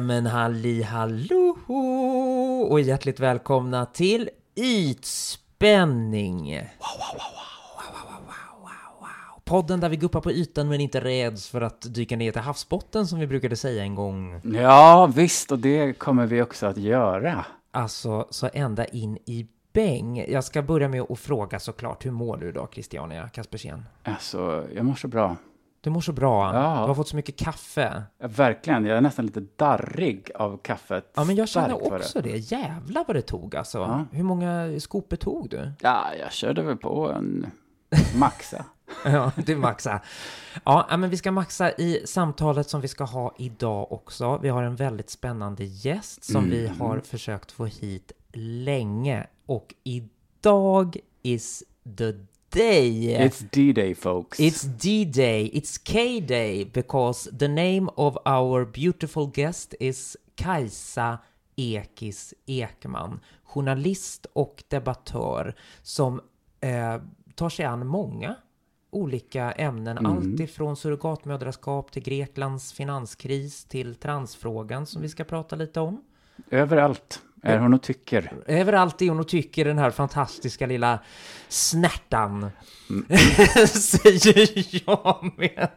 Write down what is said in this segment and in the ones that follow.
Nämen halli hallå och hjärtligt välkomna till Ytspänning! Wow, wow, wow, wow, wow, wow, wow. Podden där vi guppar på ytan men inte räds för att dyka ner till havsbotten som vi brukade säga en gång. Ja, visst, och det kommer vi också att göra. Alltså, så ända in i bäng. Jag ska börja med att fråga såklart, hur mår du idag Christiania Kaspersen? Alltså, jag mår så bra. Du mår så bra. Ja. Du har fått så mycket kaffe. Ja, verkligen, jag är nästan lite darrig av kaffet. Ja, men jag känner också det. Jävlar vad det tog alltså. Ja. Hur många skopor tog du? Ja, jag körde väl på en maxa. Ja, du maxar. Ja, men vi ska maxa i samtalet som vi ska ha idag också. Vi har en väldigt spännande gäst som vi Mm. har försökt få hit länge. Och idag is the day. It's D-Day, folks. It's D-Day, it's K-Day, because the name of our beautiful guest is Kajsa Ekis Ekman, journalist och debattör som eh, tar sig an många olika ämnen, Mm. allt ifrån surrogatmödraskap till Greklands finanskris till transfrågan som vi ska prata lite om. Överallt är hon och tycker. Överallt är hon och tycker den här fantastiska lilla snärtan. Mm. Säger jag med.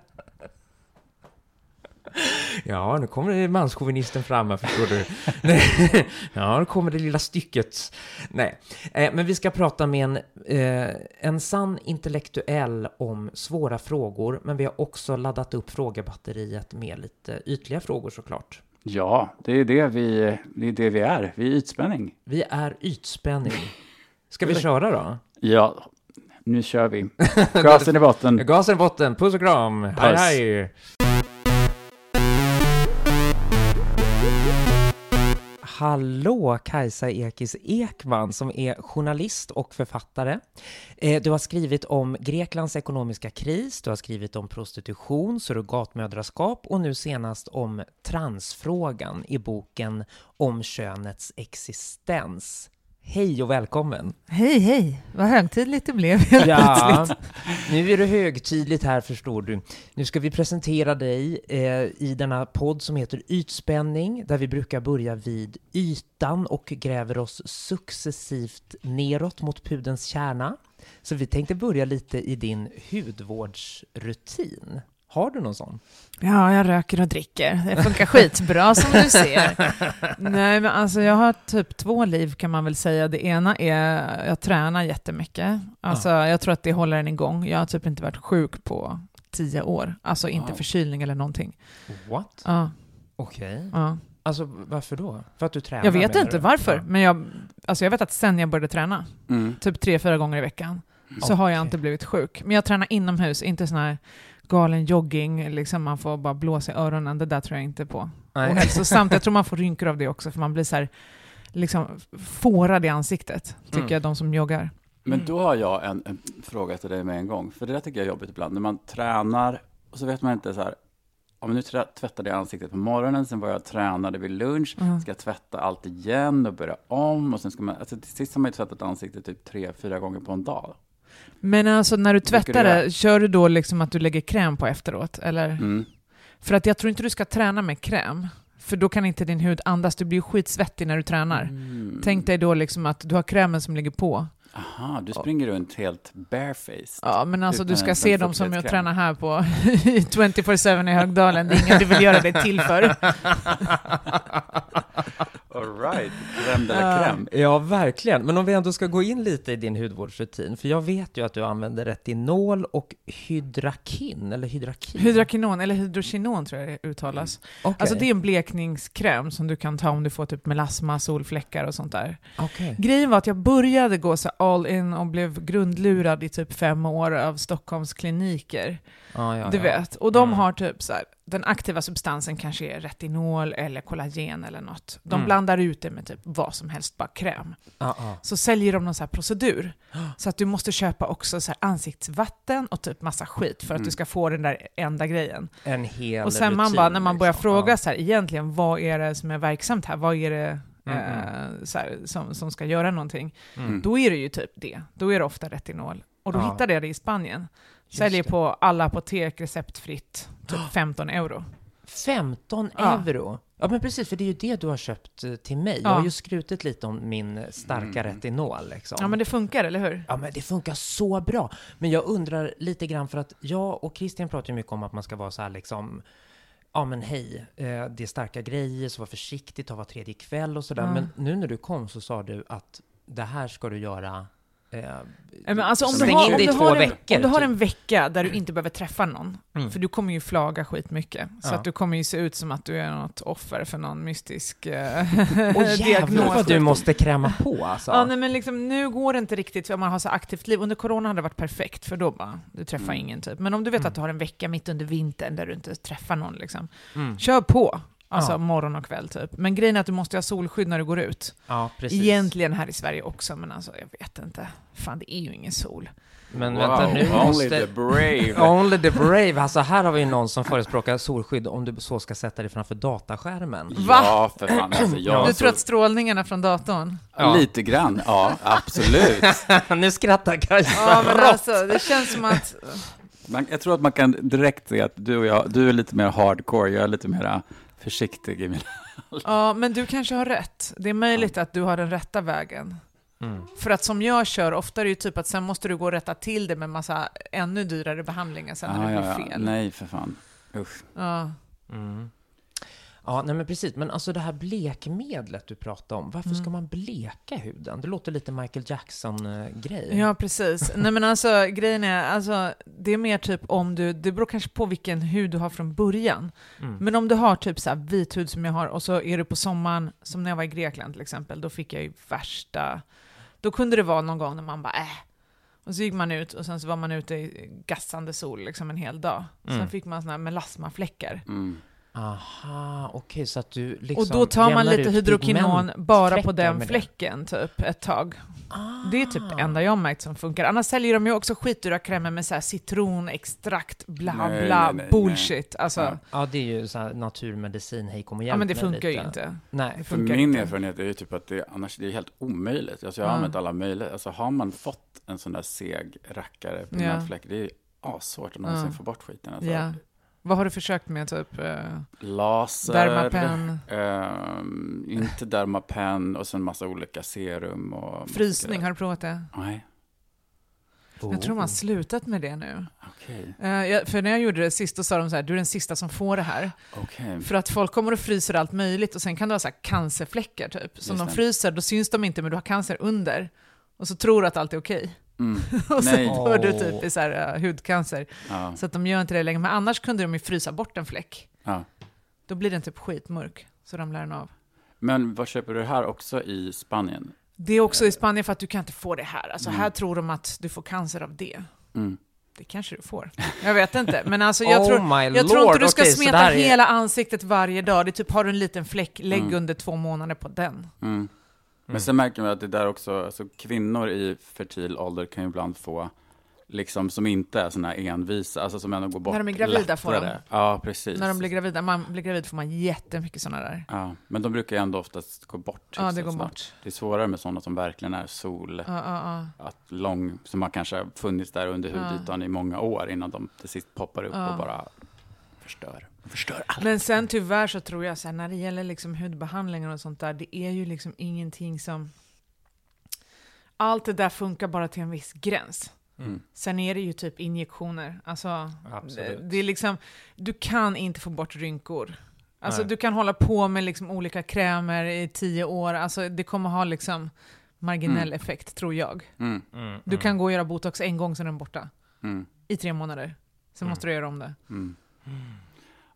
Ja, nu kommer manschauvinisten fram här, förstår du. Ja, nu kommer det lilla stycket. Nej, eh, men vi ska prata med en, eh, en sann intellektuell om svåra frågor, men vi har också laddat upp frågebatteriet med lite ytliga frågor såklart. Ja, det är det vi, det är, det vi är. Vi är ytspänning. Vi är ytspänning. Ska vi köra då? Ja, nu kör vi. Gasen i botten. Gasen i botten, puss och kram! Hej Puss. hej! Hallå Kajsa Ekis Ekman som är journalist och författare. Eh, du har skrivit om Greklands ekonomiska kris, du har skrivit om prostitution, surrogatmödraskap och nu senast om transfrågan i boken Om könets existens. Hej och välkommen! Hej, hej! Vad högtidligt det blev helt Ja, nu är det högtidligt här förstår du. Nu ska vi presentera dig eh, i denna podd som heter Ytspänning, där vi brukar börja vid ytan och gräver oss successivt neråt mot pudens kärna. Så vi tänkte börja lite i din hudvårdsrutin. Har du någon sån? Ja, jag röker och dricker. Det funkar skitbra som du ser. Nej, men alltså jag har typ två liv kan man väl säga. Det ena är, jag tränar jättemycket. Alltså jag tror att det håller en igång. Jag har typ inte varit sjuk på tio år. Alltså inte Wow. förkylning eller någonting. What? Ja, Okej. ja. Alltså varför då? För att du tränar? Jag vet inte du? varför, Ja. men jag, alltså jag vet att sen jag började träna, Mm. typ tre, fyra gånger i veckan, så har jag inte blivit sjuk. Men jag tränar inomhus, inte sån här galen jogging, liksom man får bara blåsa i öronen, det där tror jag inte på. Nej. Och hälsosamt, jag tror man får rynkor av det också, för man blir så här, liksom fårad i ansiktet, tycker Mm. jag, de som joggar. Men då har jag en, en fråga till dig med en gång. För det där tycker jag är jobbigt ibland. När man tränar och så vet man inte så här. Om nu tvättade jag ansiktet på morgonen, sen var jag och tränade vid lunch. Mm. Ska jag tvätta allt igen och börja om? Och sen ska man, alltså till sist har man ju tvättat ansiktet typ tre, fyra gånger på en dag. Men alltså när du tvättar det, kör du då liksom att du lägger kräm på efteråt? Eller? Mm. För att jag tror inte du ska träna med kräm, för då kan inte din hud andas, du blir skitsvettig när du tränar. Mm. Tänk dig då liksom att du har krämen som ligger på. Aha, du springer runt helt barefaced. Ja, men alltså du ska se dem som jag tränar här på 24-7 i Högdalen. Det är ingen du vill göra det till för. All right, crème de la crème. Ja, verkligen. Men om vi ändå ska gå in lite i din hudvårdsrutin, för jag vet ju att du använder retinol och hydrakin, eller hydrakin. Hydrakinon, eller hydrokinon tror jag det uttalas. Okej. Alltså det är en blekningskräm som du kan ta om du får typ melasma, solfläckar och sånt där. Okej. Grejen var att jag började gå så all in och blev grundlurad i typ fem år av Stockholms kliniker. Ja, ja, du ja. vet. Och de Mm. har typ så här, den aktiva substansen kanske är retinol eller kollagen eller något. De Mm. blandar ut det med typ vad som helst, bara kräm. Ja, ja. Så säljer de någon så här procedur. Så att du måste köpa också så ansiktsvatten och typ massa skit för att Mm. du ska få den där enda grejen. En hel Och sen man rutin, bara, när man börjar liksom. fråga så här, egentligen, vad är det som är verksamt här? Vad är det Mm, eh, så här, som, som ska göra någonting? Mm. Då är det ju typ det. Då är det ofta retinol. Och då Ja. hittade jag det i Spanien. Säljer det. på alla apotek receptfritt, typ 15 euro. 15 Ja. euro? Ja, men precis, för det är ju det du har köpt eh, till mig. Jag Ja. har ju skrutit lite om min starka Mm. retinol. Liksom. Ja men det funkar, eller hur? Ja, men det funkar så bra. Men jag undrar lite grann, för att jag och Christian pratar ju mycket om att man ska vara så här liksom, ja men hej, eh, det är starka grejer, så var försiktig, ta var tredje kväll och sådär. Mm. Men nu när du kom så sa du att det här ska du göra eh, alltså, om du Stäng har, in om det i två en, veckor, Om du har typ. en vecka där du inte behöver träffa någon, Mm. för du kommer ju flaga skitmycket, så Ja. att du kommer ju se ut som att du är något offer för någon mystisk eh, Åh jävlar vad du måste kräma på alltså. Ja, nej, men liksom, nu går det inte riktigt för man har så aktivt liv. Under corona hade det varit perfekt, för då bara, du träffar Mm. ingen typ. Men om du vet Mm. att du har en vecka mitt under vintern där du inte träffar någon, liksom, mm. kör på. Alltså Ja. morgon och kväll typ. Men grejen är att du måste ha solskydd när du går ut. Ja, precis. Egentligen här i Sverige också, men alltså jag vet inte. Fan, det är ju ingen sol. Men wow, vänta, nu only måste... the brave. Only the brave. Alltså här har vi någon som förespråkar solskydd om du så ska sätta dig framför dataskärmen. Va? Ja, för fan. Alltså, jag du tror så- att strålningarna från datorn? Ja. Lite grann, ja, absolut. nu skrattar Kajsa Ja, men alltså det känns som att... Man, jag tror att man kan direkt se att du och jag, du är lite mer hardcore, jag är lite mer försiktig i min... Ja, men du kanske har rätt. Det är möjligt att du har den rätta vägen. Mm. För att som jag kör, ofta är det ju typ att sen måste du gå och rätta till det med massa ännu dyrare behandlingar sen när Ah, det ja, blir ja. fel. Nej, för fan. Usch. Ja. Mm. Ja, nej men precis. Men alltså det här blekmedlet du pratade om, varför ska Mm. man bleka huden? Det låter lite Michael Jackson-grej. ja, precis. Nej men alltså grejen är, alltså, det är mer typ om du, det beror kanske på vilken hud du har från början. Mm. Men om du har typ så här vit hud som jag har och så är du på sommaren, som när jag var i Grekland till exempel, då fick jag ju värsta... Då kunde det vara någon gång när man bara äh. Och så gick man ut och sen så var man ute i gassande sol liksom en hel dag. Sen Mm. fick man såna här melasmafläckar. Mm. Aha, okej, så att du liksom och då tar man lite hydrokinon bara på den fläcken typ ett tag. Ah. Det är typ det enda jag märkt som funkar. Annars säljer de ju också skitdyra krämer med så här citronextrakt, bla Nej, bla, nej, nej, bullshit. Alltså, Ja. Ja, det är ju så här naturmedicin, hej kom och ja hjälp men det funkar ju inte. Nej. Det För funkar min inte. erfarenhet är ju typ att det, annars det är helt omöjligt. Alltså jag har Ja. använt alla möjliga, alltså har man fått en sån där seg rackare på Ja. ja. det är assvårt att någonsin Ja. få bort skiten. Alltså. Ja. Vad har du försökt med? Typ eh, Laser, Dermapen, ehm, inte Dermapen och sen massa olika serum och... frysning, har du provat det? Nej, Jag tror man har Oh. slutat med det nu. okej. Eh, jag, för när jag gjorde det sist, då sa de så här, du är den sista som får det här. Okej. För att folk kommer och fryser allt möjligt och sen kan du ha så här cancerfläckar typ. Som Just de det. fryser, då syns de inte men du har cancer under. Och så tror du att allt är okej. Mm. och så Nej. dör du typ i så här, uh, hudcancer. Ja, Så att de gör inte det längre. Men annars kunde de ju frysa bort en fläck. ja. Då blir den typ skitmörk, så ramlar den av. Men vad köper du här också i Spanien? Det är också i Spanien för att du kan inte få det här. Alltså Mm. här tror de att du får cancer av det. Mm. Det kanske du får. Jag vet inte. Men alltså jag oh tror, my jag tror inte du ska så smeta är- hela ansiktet varje dag. Det är typ, har du en liten fläck, lägg Mm. under två månader på den. Men sen märker man att det där också, alltså kvinnor i fertil ålder kan ju ibland få, liksom som inte är sådana här envisa, alltså som ändå går bort När de är gravida får de. lättare. Ja, precis. När de blir gravida, man blir gravid får man jättemycket sådana där. Ja, men de brukar ju ändå oftast gå bort. Ja, det går snabbt. bort. Det är svårare med sådana som verkligen är sol, Ja, ja, ja. att lång, som har kanske funnits där under hudytan i många år innan de till sist poppar upp och bara förstör. Förstör allt. Men sen tyvärr så tror jag så här, när det gäller liksom hudbehandlingar och sånt där, det är ju liksom ingenting som... Allt det där funkar bara till en viss gräns. Mm. Sen är det ju typ injektioner. Alltså, det, det är liksom, du kan inte få bort rynkor. Alltså Nej. du kan hålla på med liksom olika krämer i tio år, alltså det kommer ha liksom marginell Mm. effekt, tror jag. Mm. Mm, Du mm. kan gå och göra botox en gång, sen är den borta. Mm. I tre månader. Sen Mm. måste du göra om det.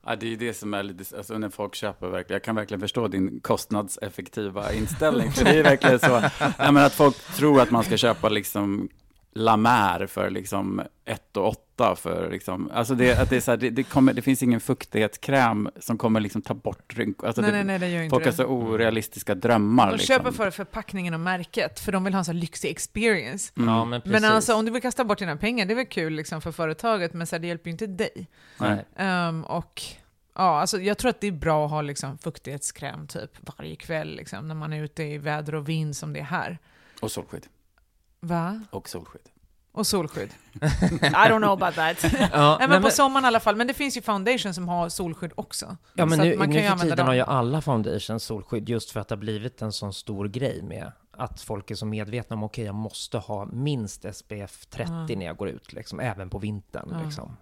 Ja, det är det som är lite, alltså när folk köper verkligen, jag kan verkligen förstå din kostnadseffektiva inställning, för det är verkligen så, ja, men att folk tror att man ska köpa liksom La Mer för liksom 1 och 8 för liksom, alltså det, att det, är så här, det, det, kommer, det finns ingen fuktighetskräm som kommer liksom ta bort rynkor. Alltså nej, det, nej, nej, det gör inte folk har så orealistiska drömmar. De liksom. köper för förpackningen och märket, för de vill ha en här lyxig experience. Mm. Ja, men precis. Men alltså om du vill kasta bort dina pengar, det är väl kul liksom för företaget, men så här, det hjälper ju inte dig. Nej. Ehm, och ja, alltså jag tror att det är bra att ha liksom fuktighetskräm typ varje kväll liksom, när man är ute i väder och vind som det är här. Och solskydd. Va? Och solskydd. Och solskydd. I don't know about that. Ja, men nej, på sommaren i alla fall. Men det finns ju foundation som har solskydd också. Ja, men nu, man kan nu för tiden har dem. ju alla foundation solskydd just för att det har blivit en sån stor grej med att folk är så medvetna om okej, jag måste ha minst SPF 30 Ja. när jag går ut, liksom, även på vintern. Ja. Liksom.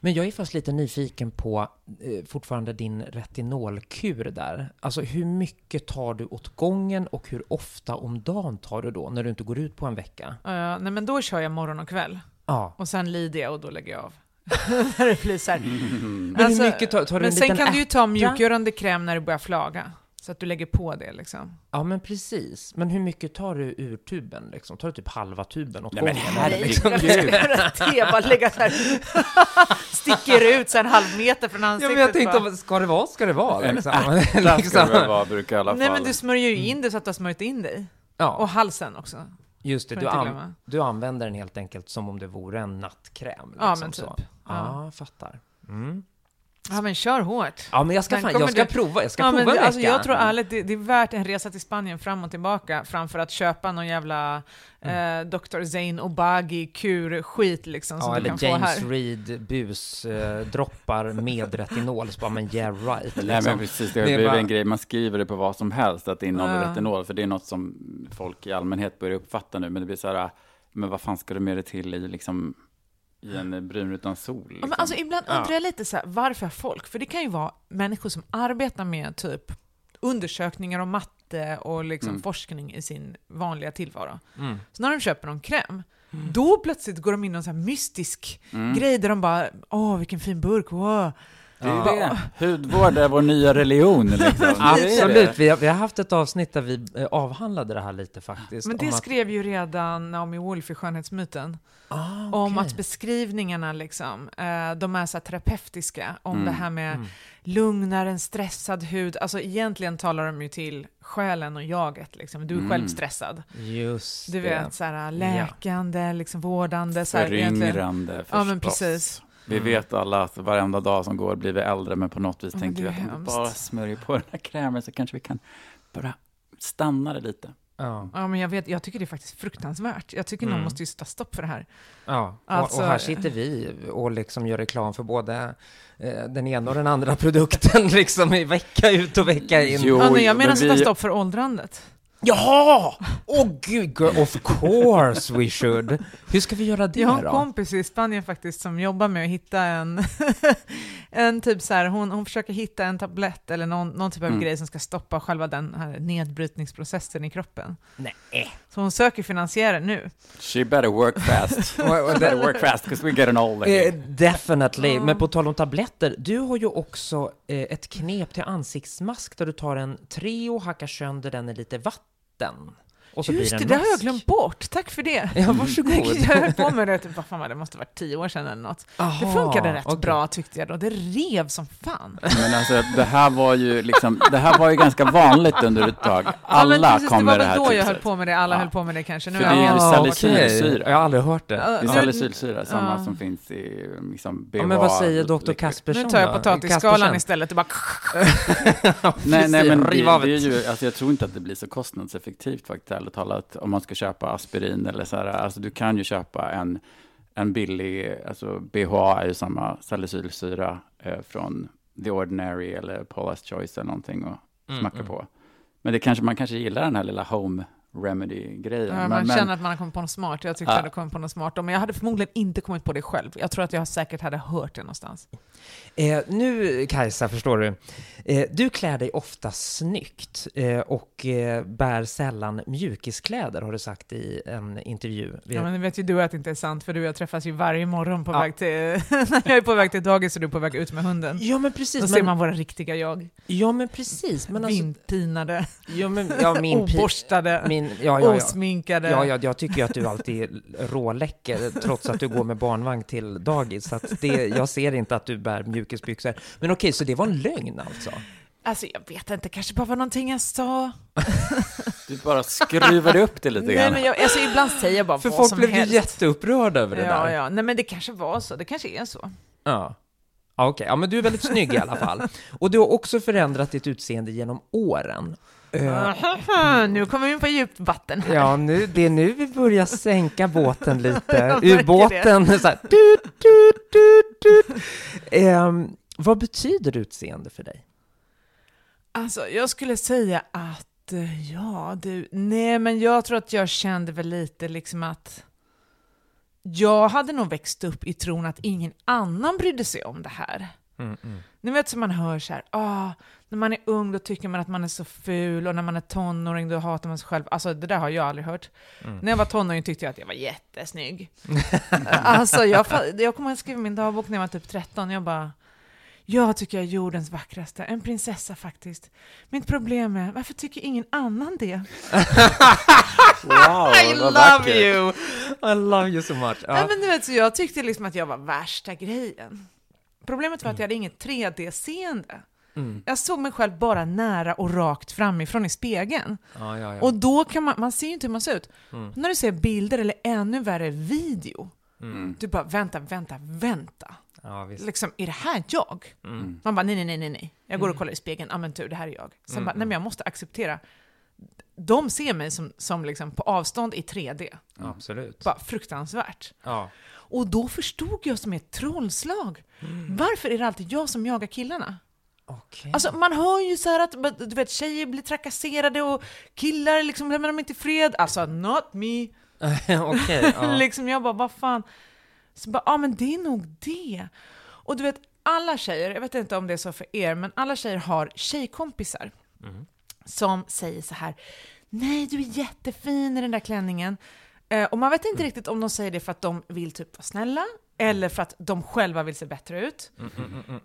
Men jag är fast lite nyfiken på eh, fortfarande din retinolkur där. Alltså hur mycket tar du åt gången och hur ofta om dagen tar du då när du inte går ut på en vecka? Ja, nej, men då kör jag morgon och kväll. Ja. Och sen lider jag och då lägger jag av. när det blir så här. Mm. Men Alltså, hur mycket tar, tar du Men en sen liten kan du ju ta mjukgörande kräm när du börjar flaga. Så att du lägger på det liksom. Ja, men precis. Men hur mycket tar du ur tuben? Liksom? Tar du typ halva tuben åt Nej, men gången? herregud. Liksom, det, bara lägga så här. Sticker ut så en halv meter från Ja, ansiktet. men jag tänkte, bara. om- ska det vara, ska det vara. En Liksom. Ska det liksom. vara, brukar i alla fall. Nej men du smörjer ju in det så att du har smörjt in dig. Och Ja, halsen också. just det. Du, an, glömma. du använder den helt enkelt som om det vore en nattkräm. Ja, liksom men så. typ. Ja, Ja. fattar. Mm. Ja men kör hårt. Ja, men jag ska, fan, jag ska du- prova. Jag ska Ja, prova men en alltså, vecka. jag tror ärligt, det, det är värt en resa till Spanien fram och tillbaka framför att köpa någon jävla Mm. eh, Dr. Zain Obagi kur-skit liksom som Ja, du kan eller få James här. Reed bus eh, droppar med retinol, så bara, men yeah right. Nej Liksom. men precis, det har Det är blivit bara- en grej, man skriver det på vad som helst, att det innehåller Ja. retinol, för det är något som folk i allmänhet börjar uppfatta nu, men det blir så här, men vad fan ska du med det till i liksom, i en brun utan sol? Ja, Liksom? men alltså, ibland Ja. undrar jag lite så här, varför folk? För det kan ju vara människor som arbetar med typ undersökningar och matte och liksom Mm. forskning i sin vanliga tillvaro. Mm. Så när de köper någon kräm, då plötsligt går de in i någon så här mystisk Mm. grej där de bara åh vilken fin burk, wow. Det är det. Hudvård är vår nya religion. Liksom. Det det. Absolut, vi har, vi har haft ett avsnitt där vi eh, avhandlade det här lite faktiskt. Men det om att- skrev ju redan Naomi Wolf i Skönhetsmyten. Ah, Om okej. att beskrivningarna liksom, eh, de är så terapeutiska. Om Mm. det här med Mm. lugnar en stressad hud. Alltså egentligen talar de ju till själen och jaget. Liksom. Du är Mm. själv stressad. Just Du det. vet, så här, läkande, liksom, vårdande. Så här, egentligen. Föryngrande förstås. Ja, men precis. Vi Mm. vet alla att varenda dag som går blir vi äldre, men på något vis men tänker vi att om vi bara smörjer på den här krämen så kanske vi kan bara stanna det lite. Ja. Ja, men jag, vet, jag tycker det är faktiskt fruktansvärt. Jag tycker någon Mm. måste ju sätta stopp för det här. Ja, och, Alltså- och här sitter vi och liksom gör reklam för både eh, den ena och den andra produkten liksom i vecka ut och vecka in. Jo, ja, nej, jag men menar sätta vi- stopp för åldrandet. Jaha! Åh gud, girl, of course we should. Hur ska vi göra det Jag har en då? kompis i Spanien faktiskt som jobbar med att hitta en, en typ så här, hon, hon försöker hitta en tablett eller någon, någon typ av Mm. grej som ska stoppa själva den här nedbrytningsprocessen i kroppen. Nej. Så hon söker finansiärer nu. She better work fast. Better work fast, because we're getting older. Eh, definitely. Ja. Men på tal om tabletter, du har ju också eh, ett knep till ansiktsmask där du tar en Treo, hackar sönder den i lite vatten. den. Och så Just blir det, en det har jag glömt bort. Tack för det. Ja, varsågod. Jag höll på med det, typ, vad fan var det, måste varit tio år sedan eller något. Det Aha, funkade rätt okej. bra tyckte jag då. Det rev som fan. Men alltså, det här var ju liksom, det här var ju ganska vanligt under ett tag. Alla ja, precis, kom det med var det väl här då jag höll på med det, alla Ja. höll på med det kanske. Nu För det är jag- ju salicylsyra. Jag har aldrig hört det. Det är salicylsyra, samma Ja. som finns i liksom BHA. Ja, men vad säger doktor. Kaspersson Nu tar jag potatisskalan istället. Det bara... Nej, nej, men det, Riv av det är ju, alltså jag tror inte att det blir så kostnadseffektivt faktiskt, ärligt talat, om man ska köpa aspirin eller så här. Alltså du kan ju köpa en, en billig, alltså BHA är ju samma salicylsyra eh, från The Ordinary eller Paula's Choice eller någonting och Mm, smacka mm. på. Men det kanske, man kanske gillar den här lilla home remedy-grejen. Ja, men, man men, känner att man har kommit på något smart. Jag tyckte Ja. jag hade kommit på något smart. Men jag hade förmodligen inte kommit på det själv. Jag tror att jag säkert hade hört det någonstans. Eh, nu, Kajsa, förstår du. Eh, du klär dig ofta snyggt eh, och eh, bär sällan mjukiskläder, har du sagt i en intervju. Vi- Ja, men det vet ju du att det inte är sant, för du och jag träffas ju varje morgon på Ja. väg till... när jag är på väg till dagis och du är på väg ut med hunden. ja, men Då precis. ser Men, man våra riktiga jag. ja, men precis. Men alltså, Vindpinade, ja, men, ja, min, oborstade, min, ja, ja, ja. osminkade. Ja, ja, jag tycker ju att du alltid är råläcker trots att du går med barnvagn till dagis. Så att det, jag ser inte att du bär mjukisbyxor. Men okej, så det var en lögn alltså? Alltså jag vet inte, kanske bara var någonting jag sa. Du bara skruvade upp det lite Nej, grann. men jag, alltså ibland säger jag bara För vad folk som blev ju helst. jätteupprörda över det ja, där. ja, nej men det kanske var så, det kanske är så. Ja. Ja, Okej, ja, men du är väldigt snygg i alla fall. Och du har också förändrat ditt utseende genom åren. Eh, nu kommer vi in på djupt vatten här. Ja, nu, det är nu vi börjar sänka båten lite. Ubåten, så här, tut, tut, tut, tut. Ehm, vad betyder utseende för dig? Alltså, jag skulle säga att, eh, ja du, nej men jag tror att jag kände väl lite liksom att jag hade nog växt upp i tron att ingen annan brydde sig om det här. Ni vet som man hör så här, ah, när man är ung då tycker man att man är så ful och när man är tonåring då hatar man sig själv. Alltså det där har jag aldrig hört. När jag var tonåring tyckte jag att jag var jättesnygg. alltså jag, jag kommer att skriva min dagbok när jag var typ 13, jag bara jag tycker jag är jordens vackraste, en prinsessa faktiskt. Mitt problem är, varför tycker ingen annan det? Wow, I love vackert. you! I love you so much. Ja. Nej, men du vet, så jag tyckte liksom att jag var värsta grejen. Problemet var att jag hade inget 3D-seende. Mm. Jag såg mig själv bara nära och rakt framifrån i spegeln. Ja, ja, ja. Och då kan man, man ser ju inte hur man ser ut. Mm. När du ser bilder eller ännu värre video, Mm. du bara vänta, vänta, vänta. ja, visst. Liksom, är det här jag? Mm. Man bara nej, nej, nej, nej, nej. Jag går och kollar i spegeln, ja men tur, det här är jag. Sen bara, nej men jag måste acceptera. De ser mig som, som liksom på avstånd i 3D. Absolut. Bara fruktansvärt. Ja. Och då förstod jag som ett trollslag. Varför är det alltid jag som jagar killarna? Okej. Alltså man hör ju så här att du vet, tjejer blir trakasserade och killar liksom lämnar dem inte i fred. Alltså not me. Okej, ja. liksom jag bara, vad fan. Så bara, ja men det är nog det. Och du vet, alla tjejer, jag vet inte om det är så för er, men alla tjejer har tjejkompisar som säger så här, nej du är jättefin i den där klänningen. Eh, och man vet inte riktigt om de säger det för att de vill typ vara snälla, eller för att de själva vill se bättre ut.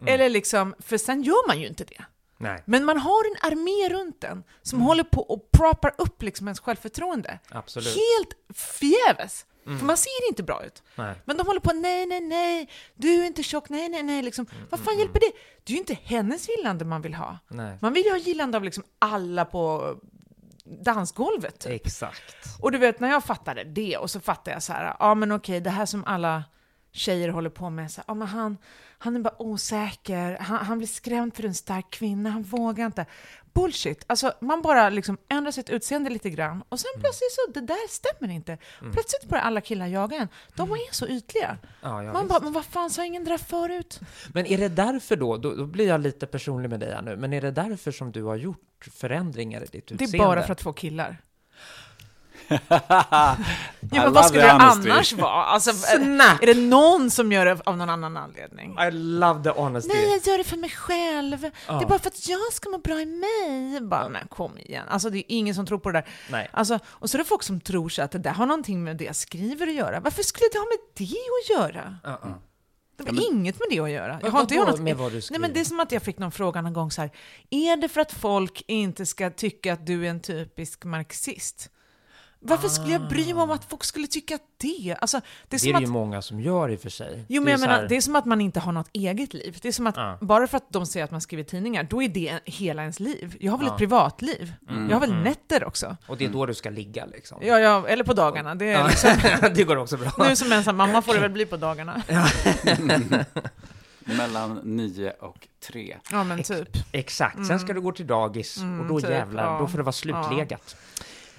Eller liksom, för sen gör man ju inte det. Nej, Men man har en armé runt en som håller på och proppar upp liksom ens självförtroende. absolut. Helt förgäves. För man ser inte bra ut. Nej. Men de håller på, nej, nej, nej, du är inte tjock, nej, nej, nej, liksom. Vad fan hjälper det? Det är ju inte hennes gillande man vill ha. Nej. Man vill ju ha gillande av liksom alla på dansgolvet. Typ. Exakt. Och du vet, när jag fattade det, och så fattade jag så här, ja men okej, det här som alla tjejer håller på med, så här, ja men han, han är bara osäker, han, han blir skrämd för en stark kvinna, han vågar inte. Bullshit! Alltså, man bara liksom ändrar sitt utseende lite grann, och sen plötsligt så, det där stämmer inte. Plötsligt börjar alla killar jaga en. De är så ytliga. Ja, ja, man visst. bara, men vad fan sa ingen det där förut? Men är det därför då, då, då blir jag lite personlig med dig här nu, men är det därför som du har gjort förändringar i ditt Det utseende? är bara för att få killar. Ja, men vad skulle det honesty. annars vara? Alltså, är, Snap! är det någon som gör det av någon annan anledning? I love the honesty. Nej, jag gör det för mig själv. Det Ja. är bara för att jag ska må bra i mig. Bara, nej, kom igen. Alltså, det är ingen som tror på det där. Nej. Alltså, och så är det folk som tror sig att det där har någonting med det jag skriver att göra. Varför skulle det ha med det att göra? Uh-uh. Det har inget med det att göra. Jag har inte något... med vad du Nej, men det är som att jag fick någon fråga någon gång så här. Är det för att folk inte ska tycka att du är en typisk marxist? Varför skulle jag bry mig om att folk skulle tycka det? Alltså, det är Det är det att ju många som gör i och för sig. Jo, men Det är jag menar, här- det är som att man inte har något eget liv. Det är som att Ja. bara för att de säger att man skriver tidningar, då är det hela ens liv. Jag har väl Ja. ett privatliv? jag har väl nätter också? Och det är då du ska ligga liksom. Ja, ja, eller på dagarna. Det är Ja, liksom, det går också bra. nu som ensam mamma får det väl bli på dagarna. Mellan nio och tre. Ja, men typ. Exakt, sen ska du gå till dagis och då typ, jävlar, ja. då får det vara slutlegat.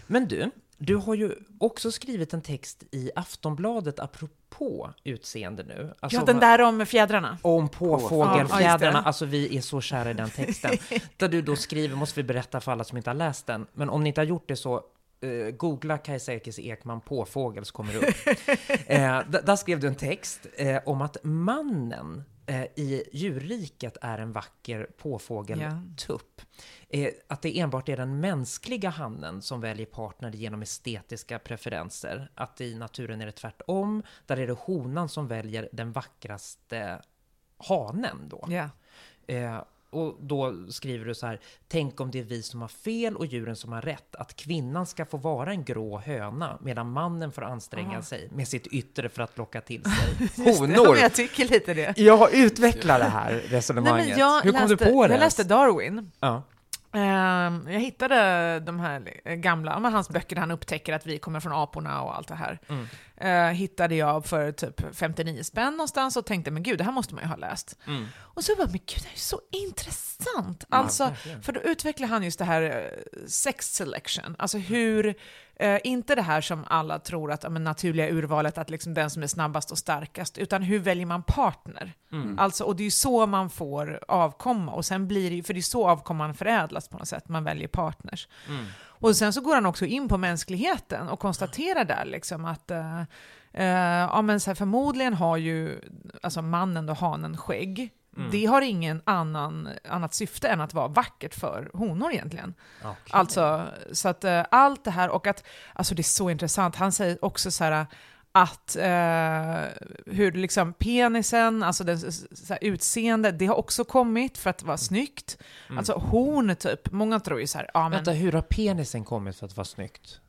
Men du, du har ju också skrivit en text i Aftonbladet apropå utseende nu. Alltså Ja, den där om fjädrarna. Om ja, påfågelfjädrarna, alltså vi är så kära i den texten. där du då skriver, måste vi berätta för alla som inte har läst den, men om ni inte har gjort det så eh, googla Kajsa Ekis Ekman påfågel så kommer det upp. eh, där skrev du en text eh, om att mannen eh, i djurriket är en vacker påfågel Ja. tupp. Eh, att det enbart är den mänskliga hannen som väljer partner genom estetiska preferenser. Att i naturen är det tvärtom, där är det honan som väljer den vackraste hanen då. Ja. Eh, och då skriver du så här, tänk om det är vi som har fel och djuren som har rätt, att kvinnan ska få vara en grå höna medan mannen får anstränga Ah. sig med sitt yttre för att locka till sig det, honor. men jag tycker lite det. Jag utvecklar det här Nej, resonemanget. jag Hur kom läste, du på det? Jag läste Darwin. Ja. Ehm, jag hittade de här eh, gamla, ja, hans böcker där han upptäcker att vi kommer från aporna och allt det här. Mm. Eh, hittade jag för typ 59 spänn någonstans och tänkte, men gud, det här måste man ju ha läst. Mm. Och så bara, men gud, det är ju så intressant. Ja, Alltså, verkligen. för då utvecklar han just det här eh, sex selection, alltså hur, eh, inte det här som alla tror att, men naturliga urvalet, att liksom den som är snabbast och starkast, utan hur väljer man partner? Mm. Alltså, och det är ju så man får avkomma, och sen blir det för det är så avkomman förädlas på något sätt, man väljer partners. Mm. Och sen så går han också in på mänskligheten och konstaterar där liksom att eh, eh, ja, men så här, förmodligen har ju alltså mannen och hanen skägg. Mm. Det har ingen annan, annat syfte än att vara vackert för honor egentligen. Okej. Alltså, så att eh, allt det här och att, alltså det är så intressant, han säger också så här att eh, hur liksom penisen, alltså så här, utseende, det har också kommit för att vara snyggt. Mm. Alltså horn typ, många tror ju så här, ja men Vänta, hur har penisen kommit för att vara snyggt?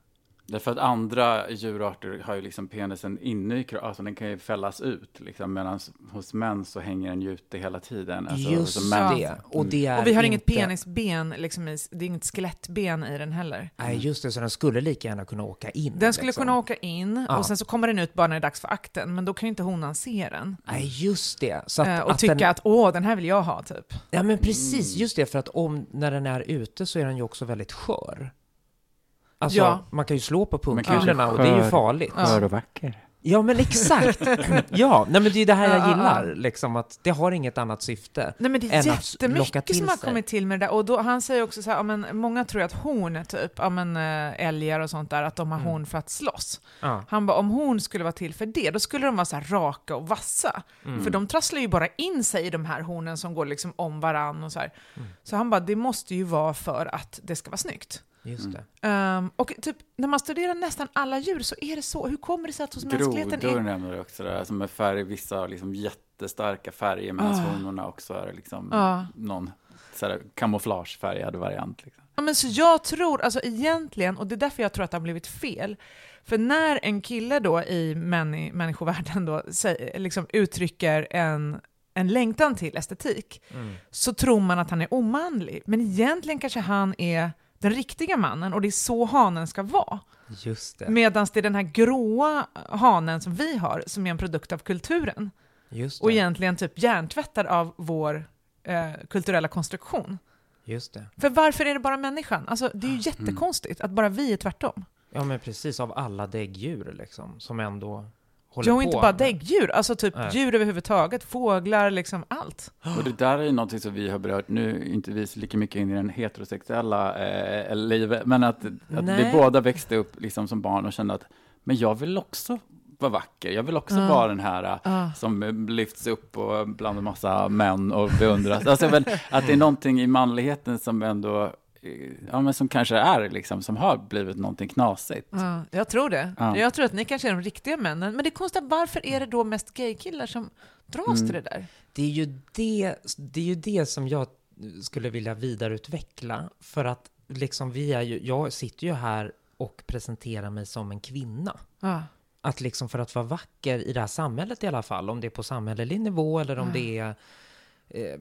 Därför att andra djurarter har ju liksom penisen inne i kroppen, alltså den kan ju fällas ut, liksom, medan hos män så hänger den ju ute hela tiden. Alltså, Just män- det. Och, det är Och vi har inte... inget penisben, liksom, i- det är inget skelettben i den heller. Nej, just det. Så den skulle lika gärna kunna åka in. Den skulle liksom. kunna åka in Ja. och sen så kommer den ut bara när det är dags för akten, men då kan ju inte honan se den. Nej, just det. Så att, Eh, och att tycka den... att åh, den här vill jag ha, typ. Ja, men precis. Mm. Just det. För att om, när den är ute så är den ju också väldigt skör. Alltså, Ja. man kan ju slå på pungkulorna och det är ju farligt. Ja. Skör och vacker. Ja, men exakt. ja, nej, men det är det här Ja, jag ja, gillar, liksom att det har inget annat syfte. Nej men det är jättemycket som har kommit till med det där. Och då, han säger också så här, ja, men många tror att horn, typ, ja, men, äh, älgar och sånt där, att de har Mm. horn för att slåss. Ja. Han bara, om horn skulle vara till för det, då skulle de vara så här raka och vassa. Mm. För de trasslar ju bara in sig i de här hornen som går liksom om varann och så här. Mm. Så han bara, det måste ju vara för att det ska vara snyggt. Just Mm. det. Ehm, och typ, när man studerar nästan alla djur så är det så. Hur kommer det sig att hos mänskligheten Grodor är... nämner du också, där, som är färg, vissa har liksom jättestarka färger, medan Ah. honorna också är liksom Ja. någon så kamouflagefärgad variant. Liksom. Ja, men så jag tror, alltså egentligen, och det är därför jag tror att det har blivit fel, för när en kille då i män, människovärlden då säger, liksom uttrycker en, en längtan till estetik, Mm. så tror man att han är omanlig. Men egentligen kanske han är den riktiga mannen och det är så hanen ska vara. Just det. Medan det är den här gråa hanen som vi har, som är en produkt av kulturen. Just Och det. egentligen typ hjärntvättad av vår eh, kulturella konstruktion. Just det. För varför är det bara människan? Alltså, det är Mm. ju jättekonstigt att bara vi är tvärtom. Ja, men precis. Av alla däggdjur liksom, som ändå håller Jo, på. inte bara med- djur, alltså typ Nej. djur överhuvudtaget, fåglar, liksom allt. Och det där är ju någonting som vi har berört, nu inte vi så lika mycket in i den heterosexuella eh, livet, men att, att vi båda växte upp liksom som barn och kände att men jag vill också vara vacker, jag vill också Ja. vara den här Ah. som eh, lyfts upp och bland en massa män och beundras. Alltså, men, att det är någonting i manligheten som ändå, ja men som kanske är liksom, som har blivit någonting knasigt. Ja, jag tror det. Ja. Jag tror att ni kanske är de riktiga männen. Men det är konstigt, varför är det då mest gaykillar som dras Mm. till det där? Det är, ju det, det är ju det som jag skulle vilja vidareutveckla. För att liksom vi är ju, jag sitter ju här och presenterar mig som en kvinna. Ja. Att liksom för att vara vacker i det här samhället i alla fall, om det är på samhällelig nivå eller om Ja. det är eh,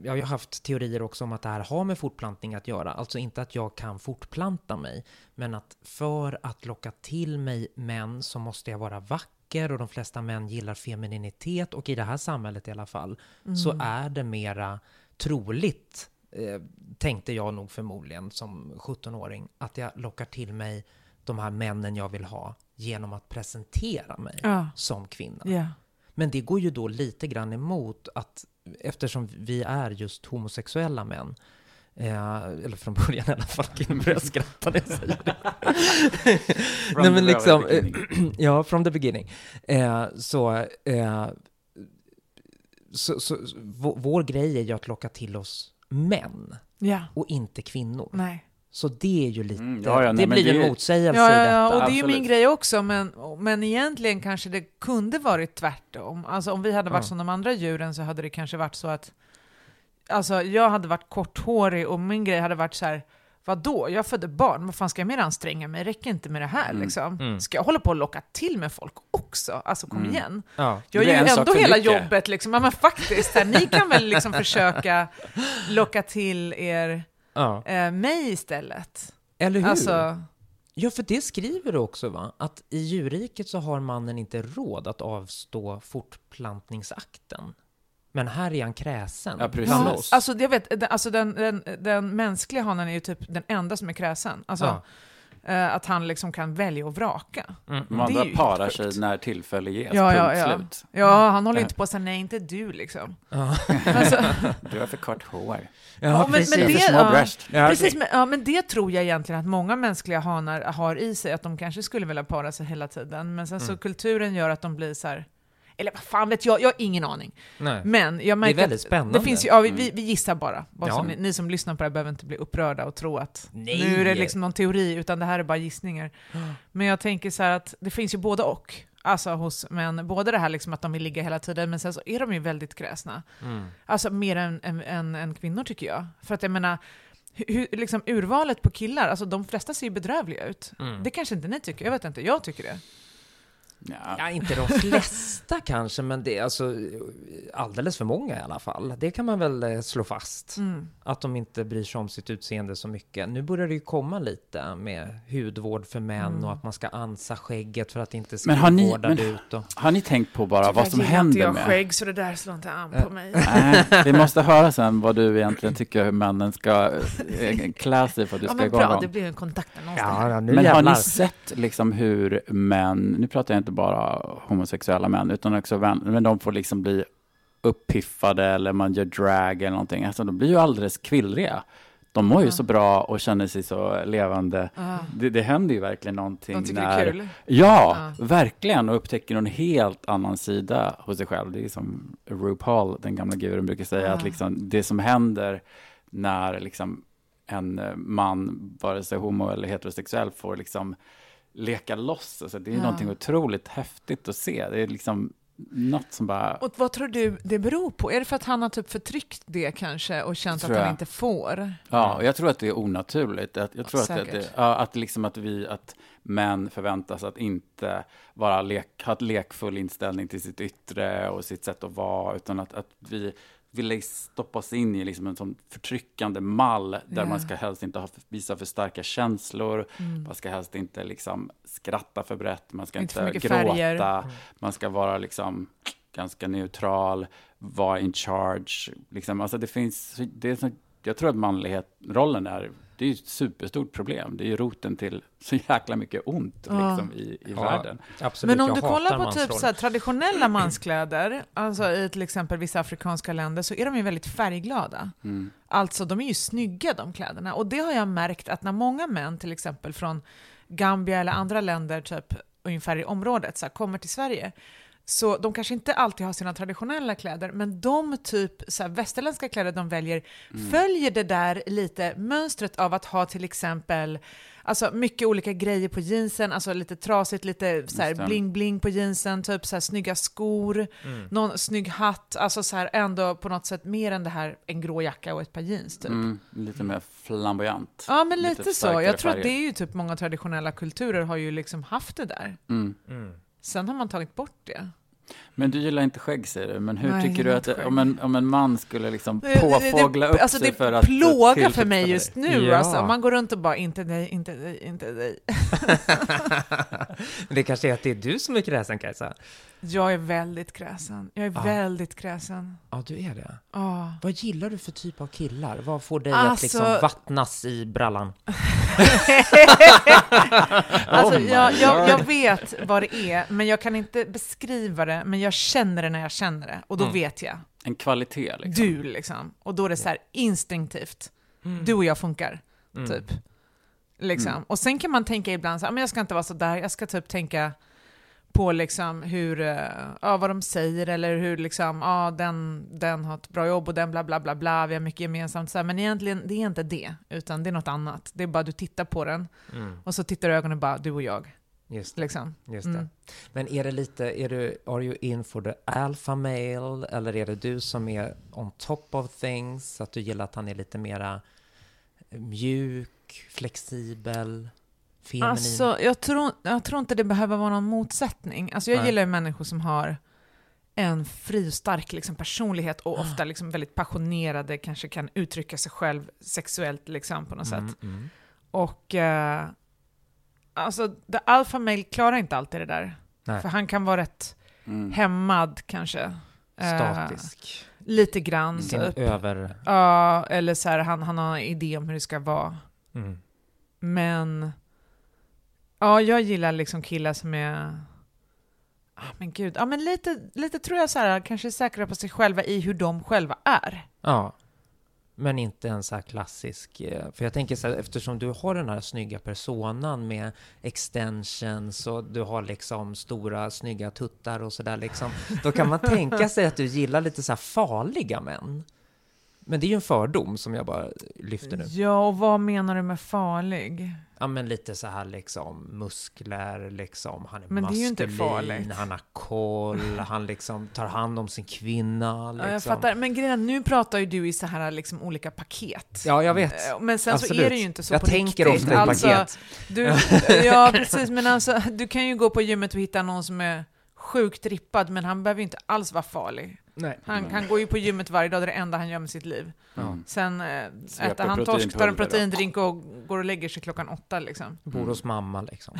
jag har haft teorier också om att det här har med fortplantning att göra. Alltså inte att jag kan fortplanta mig, men att för att locka till mig män så måste jag vara vacker och de flesta män gillar femininitet och i det här samhället i alla fall så Mm. är det mera troligt, eh, tänkte jag nog förmodligen som 17-åring, att jag lockar till mig de här männen jag vill ha genom att presentera mig Ja. som kvinna. Ja. Men det går ju då lite grann emot att eftersom vi är just homosexuella män, eh, eller från början i alla fall, kan börja skratta när jag säger det. Nej men liksom, eh, ja, from the beginning. Eh, så, eh, så, så, vår, vår grej är ju att locka till oss män Ja, och inte kvinnor. nej. Så det är ju lite, Mm, ja, ja, nej, det blir ju det- en motsägelse Ja, i ja, detta. ja, och det är ju absolut. min grej också, men, men egentligen kanske det kunde varit tvärtom. Alltså om vi hade varit Ja. som de andra djuren så hade det kanske varit så att Alltså jag hade varit korthårig och min grej hade varit så här Vadå? Jag födde barn, vad fan ska jag mer anstränga mig? Räcker inte med det här Mm. liksom? Mm. Ska jag hålla på och locka till med folk också? Alltså kom Mm. igen. Ja. Jag gör en ju ändå hela mycket. jobbet liksom. Ja men faktiskt, här, ni kan väl liksom försöka locka till er ja. eh, mig istället. Eller hur? Alltså, Ja, för det skriver du också, va? Att i djurriket så har mannen inte råd att avstå fortplantningsakten. Men här är han kräsen. Ja, precis. Ja, alltså jag vet, den- alltså den, den, den mänskliga hanen är ju typ den enda som är kräsen. Alltså, Ja. Eh, att han liksom kan välja och vraka. Mm, De andra parar sig när tillfälle ges, Ja, ja, punkt ja. slut. Ja, han håller ju Ja. inte på att säga nej, inte du liksom. Ja. Alltså, Du har för kort hår. Ja, men- precis. men har det- för små ja. bröst. Ja, precis, men, ja, men det tror jag egentligen att många mänskliga hanar har i sig, att de kanske skulle vilja para sig hela tiden. Men sen så Mm. kulturen gör att de blir så här, eller vad fan vet jag, jag har ingen aning. Nej. Men jag märker väldigt att spännande. Det finns ju, ja, vi, vi, vi gissar bara. bara Ja. ni, ni som lyssnar på det här behöver inte bli upprörda och tro att Nej. nu är det liksom någon teori, utan det här är bara gissningar. Men jag tänker så här att det finns ju både och. Alltså hos män, både det här liksom att de vill ligga hela tiden, men sen så är de ju väldigt kräsna. Mm. Alltså mer än, än, än, än kvinnor tycker jag. För att jag menar, hur, liksom urvalet på killar, alltså de flesta ser ju bedrövliga ut. Mm. Det kanske inte ni tycker, jag vet inte, jag tycker det. Ja. Ja, inte de flesta kanske, men det är alltså alldeles för många i alla fall. Det kan man väl eh, slå fast. Mm. Att de inte bryr sig om sitt utseende så mycket. Nu börjar det ju komma lite med hudvård för män Mm. och att man ska ansa skägget för att inte Men har ni- vårda men- ut. Och... Har ni tänkt på bara vad som händer jag med... skägg, så det där slår inte an Eh. på mig. Nej, vi måste höra sen vad du egentligen tycker hur männen ska eh, klä sig för att du Ja ska men gå bra, igång. det blir en kontaktannons där. Ja, ja, Men har jävlar. ni sett liksom hur män, nu pratar jag inte bara homosexuella män, utan också vän, men de får liksom bli uppiffade eller man gör drag eller någonting. Alltså de blir ju alldeles kvillriga. De mår ju Ja. så bra och känner sig så levande. Ja. Det, det händer ju verkligen någonting De tycker när... det är kul. Ja, Ja. verkligen. Och upptäcker en helt annan sida hos sig själv. Det är som RuPaul, den gamla gurun, brukar säga. Att liksom, det som händer när liksom en eh, man, vare sig homo eller heterosexuell, får liksom leka loss. Alltså, det är Ja. någonting otroligt häftigt att se. Det är liksom något som bara... Och vad tror du det beror på? Är det för att han har typ förtryckt det kanske och känt att han jag. inte får? Ja, och jag tror att det är onaturligt. Att, jag tror att, det, Säkert. det, ja, att, liksom att, vi, att män förväntas att inte vara lek, ha ett lekfull inställning till sitt yttre och sitt sätt att vara, utan att, att vi vill stoppa oss in i liksom en sån förtryckande mall där Ja. man ska helst inte ha, visa för starka känslor, Mm. man ska helst inte liksom skratta för brett, man ska Inte inte, gråta, färger. man ska vara liksom ganska neutral, vara in charge. Liksom. Alltså det finns, det är så, jag tror att manlighet, rollen är, det är ju ett superstort problem. Det är ju roten till så jäkla mycket ont Ja. liksom, i, i Ja, världen. Absolut, Men om jag du kollar på typ så här, traditionella manskläder, alltså i till exempel vissa afrikanska länder, så är de ju väldigt färgglada. Mm. Alltså de är ju snygga de kläderna. Och det har jag märkt att när många män, till exempel från Gambia eller andra länder, typ ungefär i området, så här, kommer till Sverige, så de kanske inte alltid har sina traditionella kläder, men de typ så här, västerländska kläder de väljer Mm. följer det där lite mönstret av att ha till exempel Alltså mycket olika grejer på jeansen, alltså lite trasigt, lite så här det. bling-bling på jeansen, typ så här snygga skor, Mm. någon snygg hatt, alltså så här ändå på något sätt mer än det här en grå jacka och ett par jeans typ. Mm, lite mer flamboyant. Ja men lite, så. starkare Jag tror att det färger. är ju typ många traditionella kulturer har ju liksom haft det där. Mm. Sen har man tagit bort det. Men du gillar inte skägg säger du, men hur Nej, tycker du att det, om, en, om en man skulle liksom Det- det- påfågla det, upp alltså sig det för att plågar för mig just nu. Ja. Alltså, man går runt och bara inte dig, inte dig, inte dig. det kanske är att det är du som är kräsen, Kajsa? Jag är väldigt kräsen. Jag är Ja. väldigt kräsen. Ja, du är det. Ja. Vad gillar du för typ av killar? Vad får dig Alltså- att liksom vattnas i brallan? Alltså, Oh jag, jag, jag vet vad det är, men jag kan inte beskriva det, men jag känner det när jag känner det. Och då Mm. vet jag. En kvalitet liksom. Du, liksom. Och då är det så här instinktivt. Du och jag funkar, Mm. typ. Liksom. Mm. Och sen kan man tänka ibland så här, men jag ska inte vara så där, jag ska typ tänka på liksom hur, eh, ja, vad de säger eller hur liksom, ja, den, den har ett bra jobb och den bla bla bla bla, vi har mycket gemensamt. Så här, men egentligen, det är inte det, utan det är något annat. Det är bara du tittar på den Mm. och så tittar du i ögonen bara, du och jag. Just det. Liksom. Just det. Mm. Men är det lite, är du, are you in for the alpha male eller är det du som är on top of things? Att du gillar att han är lite mera mjuk, flexibel, feminin? Alltså, jag tror, jag tror inte det behöver vara någon motsättning. Alltså, jag Nej. gillar ju människor som har en fri och stark liksom, personlighet och ofta liksom, väldigt passionerade, kanske kan uttrycka sig själv sexuellt liksom, på något mm, sätt. mm. Och eh, alltså, the alpha male klarar inte alltid det där. Nej. För han kan vara rätt Mm. hämmad kanske. Eh, Statisk. lite grann. Sin Typ. över... Ja, eller så här, han, han har en idé om hur det ska vara. Mm. Men ja, jag gillar liksom killar som är ah, men gud, ja men lite, lite tror jag så här, kanske säkra på sig själva i hur de själva är. Ja. Men inte en så här klassisk, eh, för jag tänker så här, eftersom du har den här snygga personan med extensions och du har liksom stora snygga tuttar och sådär liksom, då kan man tänka sig att du gillar lite så här farliga män. Men det är ju en fördom som jag bara lyfter nu. Ja, och vad menar du med farlig? Ja, men lite så här liksom muskler, liksom, han är Men det är ju inte maskulin, farligt. han har koll, han liksom tar hand om sin kvinna. Ja, Liksom. jag fattar, men grejen nu pratar ju du i så här liksom olika paket. Ja, jag vet. Eh, Men sen så Absolut. är det ju inte så jag på tänker riktigt. ofta i alltså, paket. Du, ja, precis, men alltså, du kan ju gå på gymmet och hitta någon som är sjukt rippad, men han behöver ju inte alls vara farlig. Nej. Han, han går ju på gymmet varje dag, det är det enda han gör med sitt liv. Mm. Sen Sveper äter han torsk, tar en proteindrink och går och lägger sig klockan åtta liksom. Bor hos mamma liksom.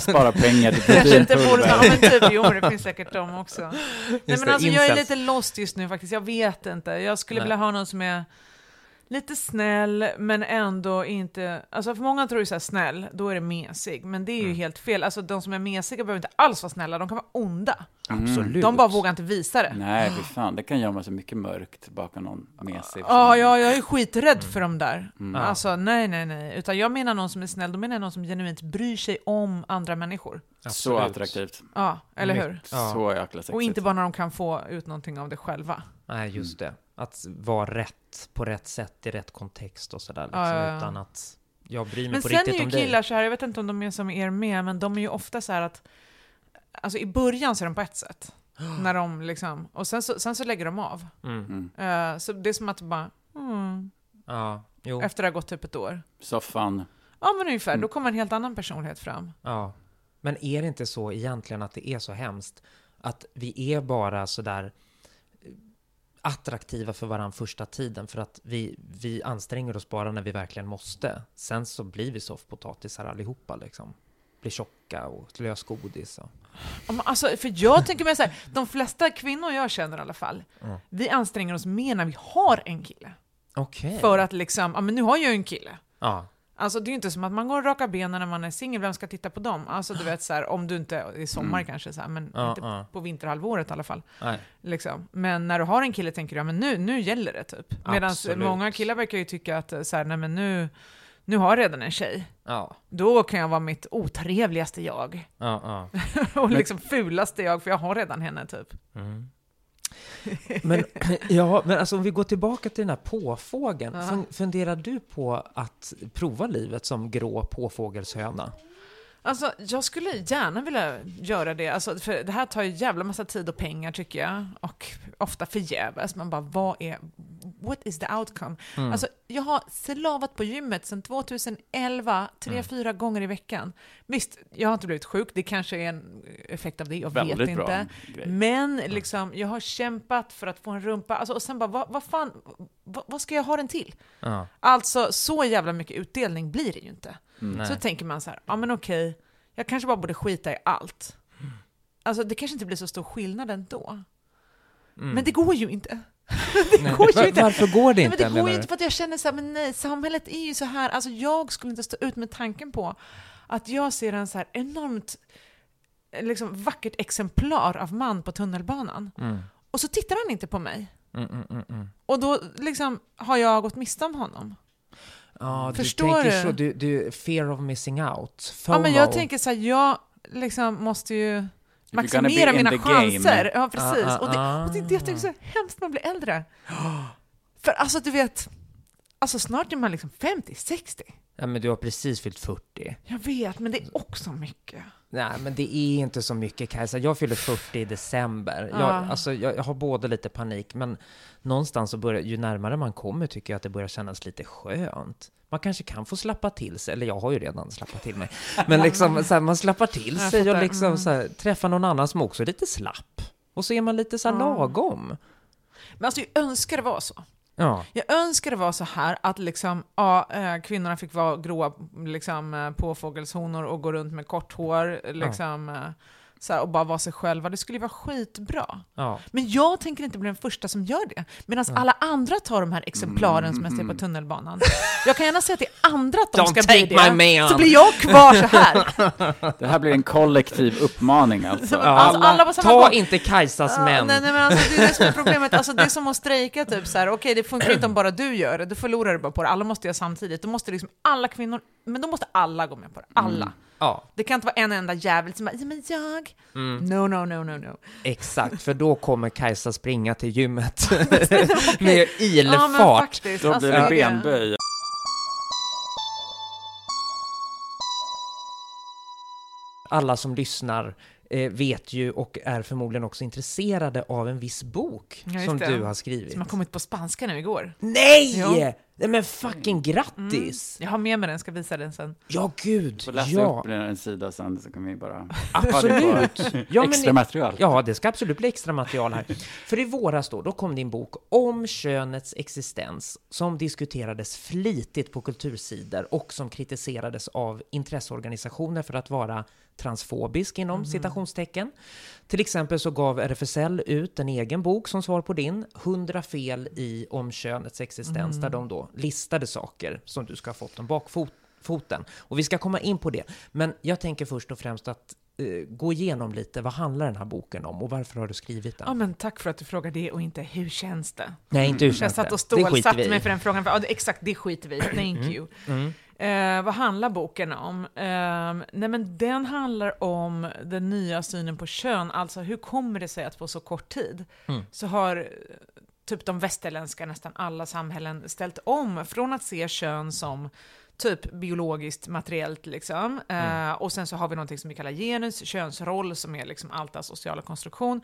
Spara pengar till Kanske inte borde ja, proteinpulver. men typ, jo det finns säkert de också. Nej men det, alltså jag är lite lost just nu faktiskt, jag vet inte. Jag skulle Nej. vilja ha någon som är lite snäll, men ändå inte... Alltså för många tror ju såhär snäll, då är det mesig. Men det är ju Mm. helt fel. Alltså de som är mesiga behöver inte alls vara snälla, de kan vara onda. Mm. Absolut. De bara vågar inte visa det. Nej, för fan, det kan gömma sig mycket mörkt bakom någon mesig. Ja, ja, jag är skiträdd för de där. Mm. Alltså nej, nej, nej. Utan jag menar någon som är snäll, då menar jag någon som genuint bryr sig om andra människor. Så Absolut. attraktivt. Ja, eller hur? Ja. Så jäkla sexigt. Och inte bara när de kan få ut någonting av det själva. Nej, just det. Att vara rätt på rätt sätt i rätt kontext och sådär. Liksom, Ja, ja, ja. Utan att jag bryr mig Men på sen är riktigt ju om dig. killar så här, jag vet inte om de är som er med, men de är ju ofta så här att Alltså i början så är de på ett sätt. När de liksom, och sen så, sen så lägger de av. Mm. Eh, så det är som att bara, mm, Ja, jo. efter det har gått typ ett år. Soffan. Ja men ungefär, Mm. då kommer en helt annan personlighet fram. Ja. Men är det inte så egentligen att det är så hemskt att vi är bara sådär attraktiva för varandra första tiden för att vi, vi anstränger oss bara när vi verkligen måste. Sen så blir vi soffpotatisar allihopa liksom. Blir tjocka och lösgodis och... Alltså, för jag tänker mig så här, de flesta kvinnor jag känner i alla fall, Mm. vi anstränger oss mer när vi har en kille. Okej. För att liksom, ja men nu har jag ju en kille. Ja. Alltså det är ju inte som att man går och rakar benen när man är singel, vem ska titta på dem? Alltså du vet så här, om du inte, i sommar Mm. kanske så här, men Ja, inte ja. på vinterhalvåret i alla fall. Nej. Liksom. Men när du har en kille tänker du, men nu, nu gäller det typ. Medan många killar verkar ju tycka att så här, nej men nu, nu har jag redan en tjej. Ja. Då kan jag vara mitt otrevligaste jag. Ja, ja. och liksom fulaste jag, för jag har redan henne typ. Mm. Men, ja, men alltså om vi går tillbaka till den här påfågeln. Ja. Fun- Funderar du på att prova livet som grå påfågelshöna? Alltså, jag skulle gärna vilja göra det. Alltså, för det här tar ju jävla massa tid och pengar tycker jag. Och ofta förgäves. Man bara, vad är... What is the outcome? Mm. Alltså, jag har slavat på gymmet sedan 2011, tre, Mm. fyra gånger i veckan. Visst, jag har inte blivit sjuk. Det kanske är en effekt av det, jag Väldigt vet inte. grej. Men liksom, jag har kämpat för att få en rumpa. Alltså, och sen bara, vad, vad fan, vad, vad ska jag ha den till? ja. Alltså, så jävla mycket utdelning blir det ju inte. Mm. Så tänker man så här, ja men okej, jag kanske bara borde skita i allt. Alltså det kanske inte blir så stor skillnad ändå. Mm. Men det går ju inte. Nej. går ju inte. Varför går det Nej, inte, men det går ju inte för att jag känner så här, men nej, samhället är ju så här, alltså jag skulle inte stå ut med tanken på att jag ser en så här enormt liksom, vackert exemplar av man på tunnelbanan. Mm. Och så tittar han inte på mig. Mm, mm, mm, mm. Och då liksom har jag gått miste om honom. Ja, du Förstår tänker du? så, du, du, fear of missing out. Ja, men jag FOMO. tänker så här, jag, liksom måste ju maximera mina chanser. Ja, precis. Ah, ah, och, det, och det är det jag tycker är så hemskt när man blir äldre. För alltså, du vet, alltså snart är man liksom 50, 60. Ja, men du har precis fyllt 40. Jag vet, men det är också mycket. Nej, men det är inte så mycket Kajsa. Jag fyller 40 i december. Jag, Ja. alltså, jag, jag har både lite panik, men någonstans så börjar, ju närmare man kommer tycker jag att det börjar kännas lite skönt. Man kanske kan få slappa till sig, eller jag har ju redan slappat till mig. Men liksom, så här, man slappar till sig och liksom Mm. så här, träffar någon annan som också är lite slapp. Och så är man lite så här lagom. Men alltså, jag önskar det var så. Ja, Jag önskar det var så här att liksom, ja, eh, kvinnorna fick vara gråa liksom, eh, påfågelshonor och gå runt med kort hår liksom, eh, så här, och bara vara sig själva. Det skulle ju vara skitbra. ja. Men jag tänker inte bli den första som gör det. Medan alla andra tar de här exemplaren som jag ser på tunnelbanan. Jag kan gärna säga till andra att de Don't ska bli det. man. Så blir jag kvar så här. Det här blir en kollektiv uppmaning alltså. Ja. Alltså, alla Ta gång. inte Kajsas Ja, män. nej, nej, men alltså, det är det som är problemet. Alltså, det är som att strejka, typ så här. okej det funkar inte om bara du gör det, då förlorar du bara på det. Alla måste göra samtidigt. Då måste liksom alla kvinnor, men då måste alla gå med på det. Alla. Ja, Det kan inte vara en enda jävel som bara, ja men jag... Mm. No, no, no, no, no. exakt. För då kommer Kajsa springa till gymmet med Ja, ilfart. faktiskt. Då alltså, blir det det- benböj. alla som lyssnar vet ju och är förmodligen också intresserade av en viss bok Ja, som det. du har skrivit. Som har kommit på spanska nu igår. Nej! Jo. Nej men fucking grattis! Jag har med mig den, ska visa den sen. Ja, gud! Får läsa Ja, upp en sida sen så kan vi bara... absolut! Ja, Extra material. Ja, det ska absolut bli extra material här. För i våras då, då kom din bok om könets existens som diskuterades flitigt på kultursidor och som kritiserades av intresseorganisationer för att vara transfobisk inom citationstecken. Till exempel så gav RFSL ut en egen bok som svar på din, 100 fel i om könets existens, där de då listade saker som du ska ha fått om bakfoten. Och vi ska komma in på det. Men jag tänker först och främst att eh, gå igenom lite, vad handlar den här boken om och varför har du skrivit den? Ja, men tack för att du frågar det och inte hur känns det? Nej, inte hur Jag känns satt det? och Det skiter stålsatte mig för den frågan. För, ja, exakt, det skiter vi i. Thank you. Mm. Eh, vad handlar boken om? Eh, nej men den handlar om den nya synen på kön, alltså hur kommer det sig att på så kort tid Mm. så har eh, typ de västerländska, nästan alla samhällen ställt om från att se kön som typ biologiskt materiellt liksom. Eh, och sen så har vi någonting som vi kallar genus, könsroll som är liksom allt sociala konstruktion,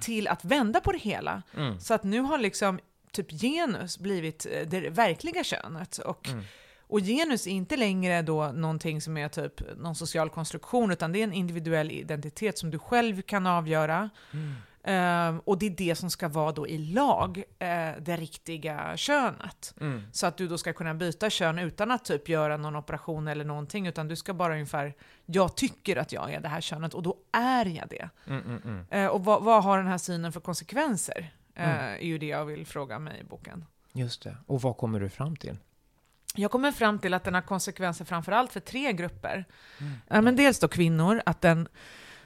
till att vända på det hela. Mm. Så att nu har liksom typ genus blivit eh, det verkliga könet. Och, Mm. Och genus är inte längre då någonting som är typ någon social konstruktion, utan det är en individuell identitet som du själv kan avgöra. Ehm, och det är det som ska vara då i lag, eh, det riktiga könet. Mm. Så att du då ska kunna byta kön utan att typ göra någon operation eller någonting, utan du ska bara ungefär, jag tycker att jag är det här könet och då är jag det. Mm, mm, mm. Eh, och vad, vad har den här synen för konsekvenser? Mm. är ju det jag vill fråga mig i boken. Just det. Och vad kommer du fram till? Jag kommer fram till att den har konsekvenser framförallt för tre grupper. Ja, men dels då kvinnor, att den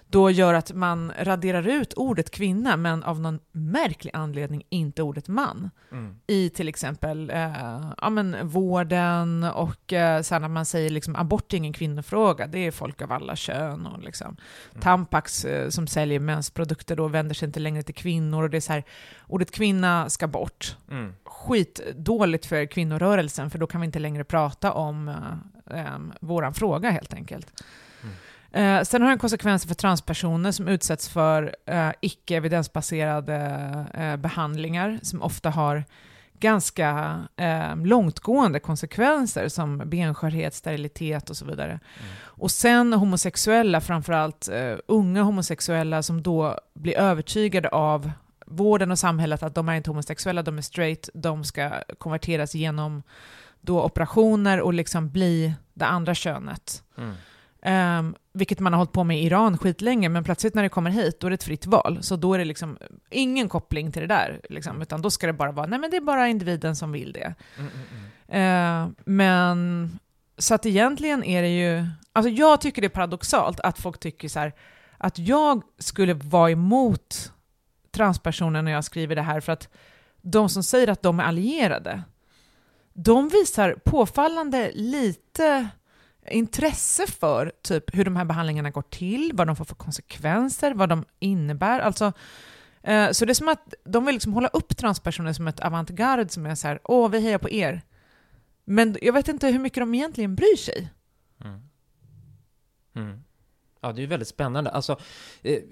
då gör att man raderar ut ordet kvinna, men av någon märklig anledning inte ordet man. Mm. I till exempel eh, ja, men vården och eh, sen när man säger liksom, abort är ingen kvinnofråga, det är folk av alla kön. Och liksom, Tampax eh, som säljer mensprodukter då vänder sig inte längre till kvinnor och det är så här, ordet kvinna ska bort. Mm. Skitdåligt för kvinnorörelsen för då kan vi inte längre prata om eh, eh, våran fråga helt enkelt. Eh, sen har den konsekvenser för transpersoner som utsätts för eh, icke evidensbaserade eh, behandlingar som ofta har ganska eh, långtgående konsekvenser som benskörhet, sterilitet och så vidare. Och sen homosexuella, framförallt eh, unga homosexuella som då blir övertygade av vården och samhället att de är inte homosexuella, de är straight, de ska konverteras genom då operationer och liksom bli det andra könet. Mm. Um, vilket man har hållit på med i Iran skitlänge, men plötsligt när det kommer hit, då är det ett fritt val. Så då är det liksom ingen koppling till det där, liksom, utan då ska det bara vara, nej men det är bara individen som vill det. Mm, mm. Eh, men, så att egentligen är det ju, alltså jag tycker det är paradoxalt att folk tycker så här, att jag skulle vara emot transpersoner när jag skriver det här, för att de som säger att de är allierade, de visar påfallande lite intresse för typ hur de här behandlingarna går till, vad de får för konsekvenser, vad de innebär. Alltså, eh, så det är som att de vill liksom hålla upp transpersoner som ett avantgarde som är så här, åh, vi hejar på er. Men jag vet inte hur mycket de egentligen bryr sig. Mm. Mm. Ja, det är väldigt spännande. Alltså, eh,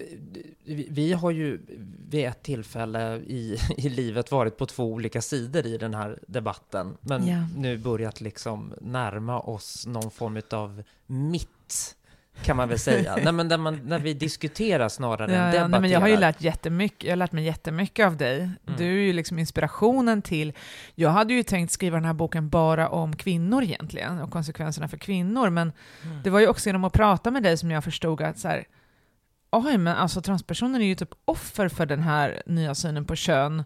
vi, har ju vid ett tillfälle i, i livet varit på två olika sidor i den här debatten, men Ja. nu börjat liksom närma oss någon form av mitt, kan man väl säga. nej, men där man, när vi diskuterar snarare än Ja, ja, debatterar. nej, men jag har ju lärt jättemycket, jag har lärt mig jättemycket av dig. Mm. Du är ju liksom inspirationen till... Jag hade ju tänkt skriva den här boken bara om kvinnor egentligen, och konsekvenserna för kvinnor, men Mm. det var ju också genom att prata med dig som jag förstod att så här, oj, men alltså transpersoner är ju typ offer för den här nya synen på kön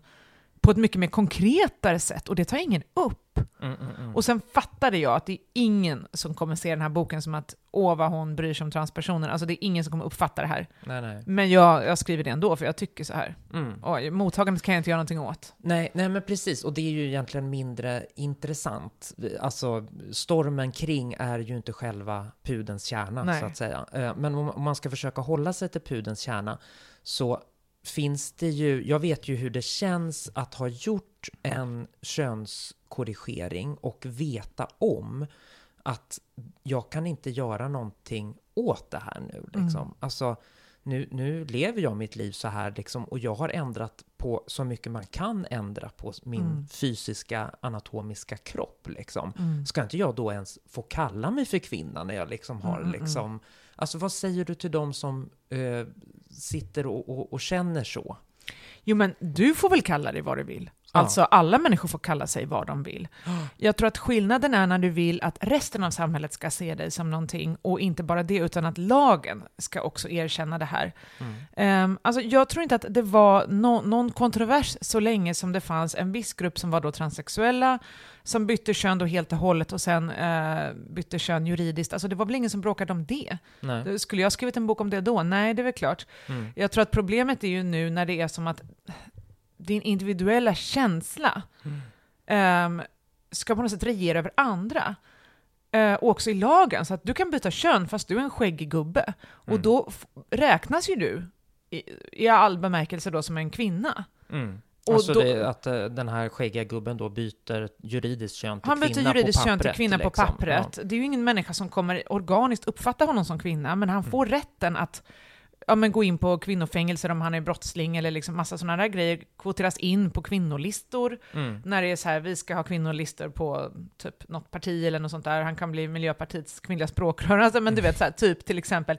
på ett mycket mer konkretare sätt, och det tar ingen upp. Mm, mm, mm. Och sen fattade jag att det är ingen som kommer se den här boken som att åh vad hon bryr sig om transpersoner. Alltså det är ingen som kommer uppfatta det här. Nej, nej. Men jag, jag skriver det ändå för jag tycker så här. Mm. Oj, mottagandet kan jag inte göra någonting åt. Nej, nej, men precis. Och det är ju egentligen mindre intressant. Alltså, stormen kring är ju inte själva pudens kärna, Nej. så att säga. Eh, Men om om man ska försöka hålla sig till pudens kärna så finns det ju, jag vet ju hur det känns att ha gjort en könskorrigering och veta om att jag kan inte göra någonting åt det här nu. Liksom. Mm. Alltså, nu, nu lever jag mitt liv så här liksom, och jag har ändrat på så mycket man kan ändra på min Mm. fysiska anatomiska kropp. Liksom. Mm. Ska inte jag då ens få kalla mig för kvinna när jag liksom har Mm, mm, liksom... Alltså vad säger du till dem som eh, sitter och, och, och känner så? Jo men du får väl kalla dig vad du vill. Alltså alla människor får kalla sig vad de vill. Jag tror att skillnaden är när du vill att resten av samhället ska se dig som någonting och inte bara det utan att lagen ska också erkänna det här. Mm. Ehm, alltså jag tror inte att det var nå- någon kontrovers så länge som det fanns en viss grupp som var då transsexuella som bytte kön då helt och hållet och sen eh, bytte kön juridiskt. Alltså det var väl ingen som bråkade om det. Nej. Skulle jag skrivit en bok om det då? Nej, det är väl klart. Mm. Jag tror att problemet är ju nu när det är som att din individuella känsla Mm. ehm, ska på något sätt regera över andra. Eh, och också i lagen, så att du kan byta kön fast du är en skäggig gubbe. Och Mm. då f- räknas ju du i, i all bemärkelse då som en kvinna. Mm. Och alltså då- det, att eh, den här skäggiga gubben då byter juridiskt kön till Han byter kvinna juridiskt på kön pappret. till kvinna på liksom. pappret. Det är ju ingen människa som kommer organiskt uppfatta honom som kvinna, men han Mm. får rätten att ja, men gå in på kvinnofängelser om han är brottsling eller liksom massa sådana där grejer, kvoteras in på kvinnolistor. Mm. När det är så här, vi ska ha kvinnolistor på typ något parti eller något sånt där. Han kan bli Miljöpartiets kvinnliga språkrör. Alltså, men du vet, så här, typ till exempel.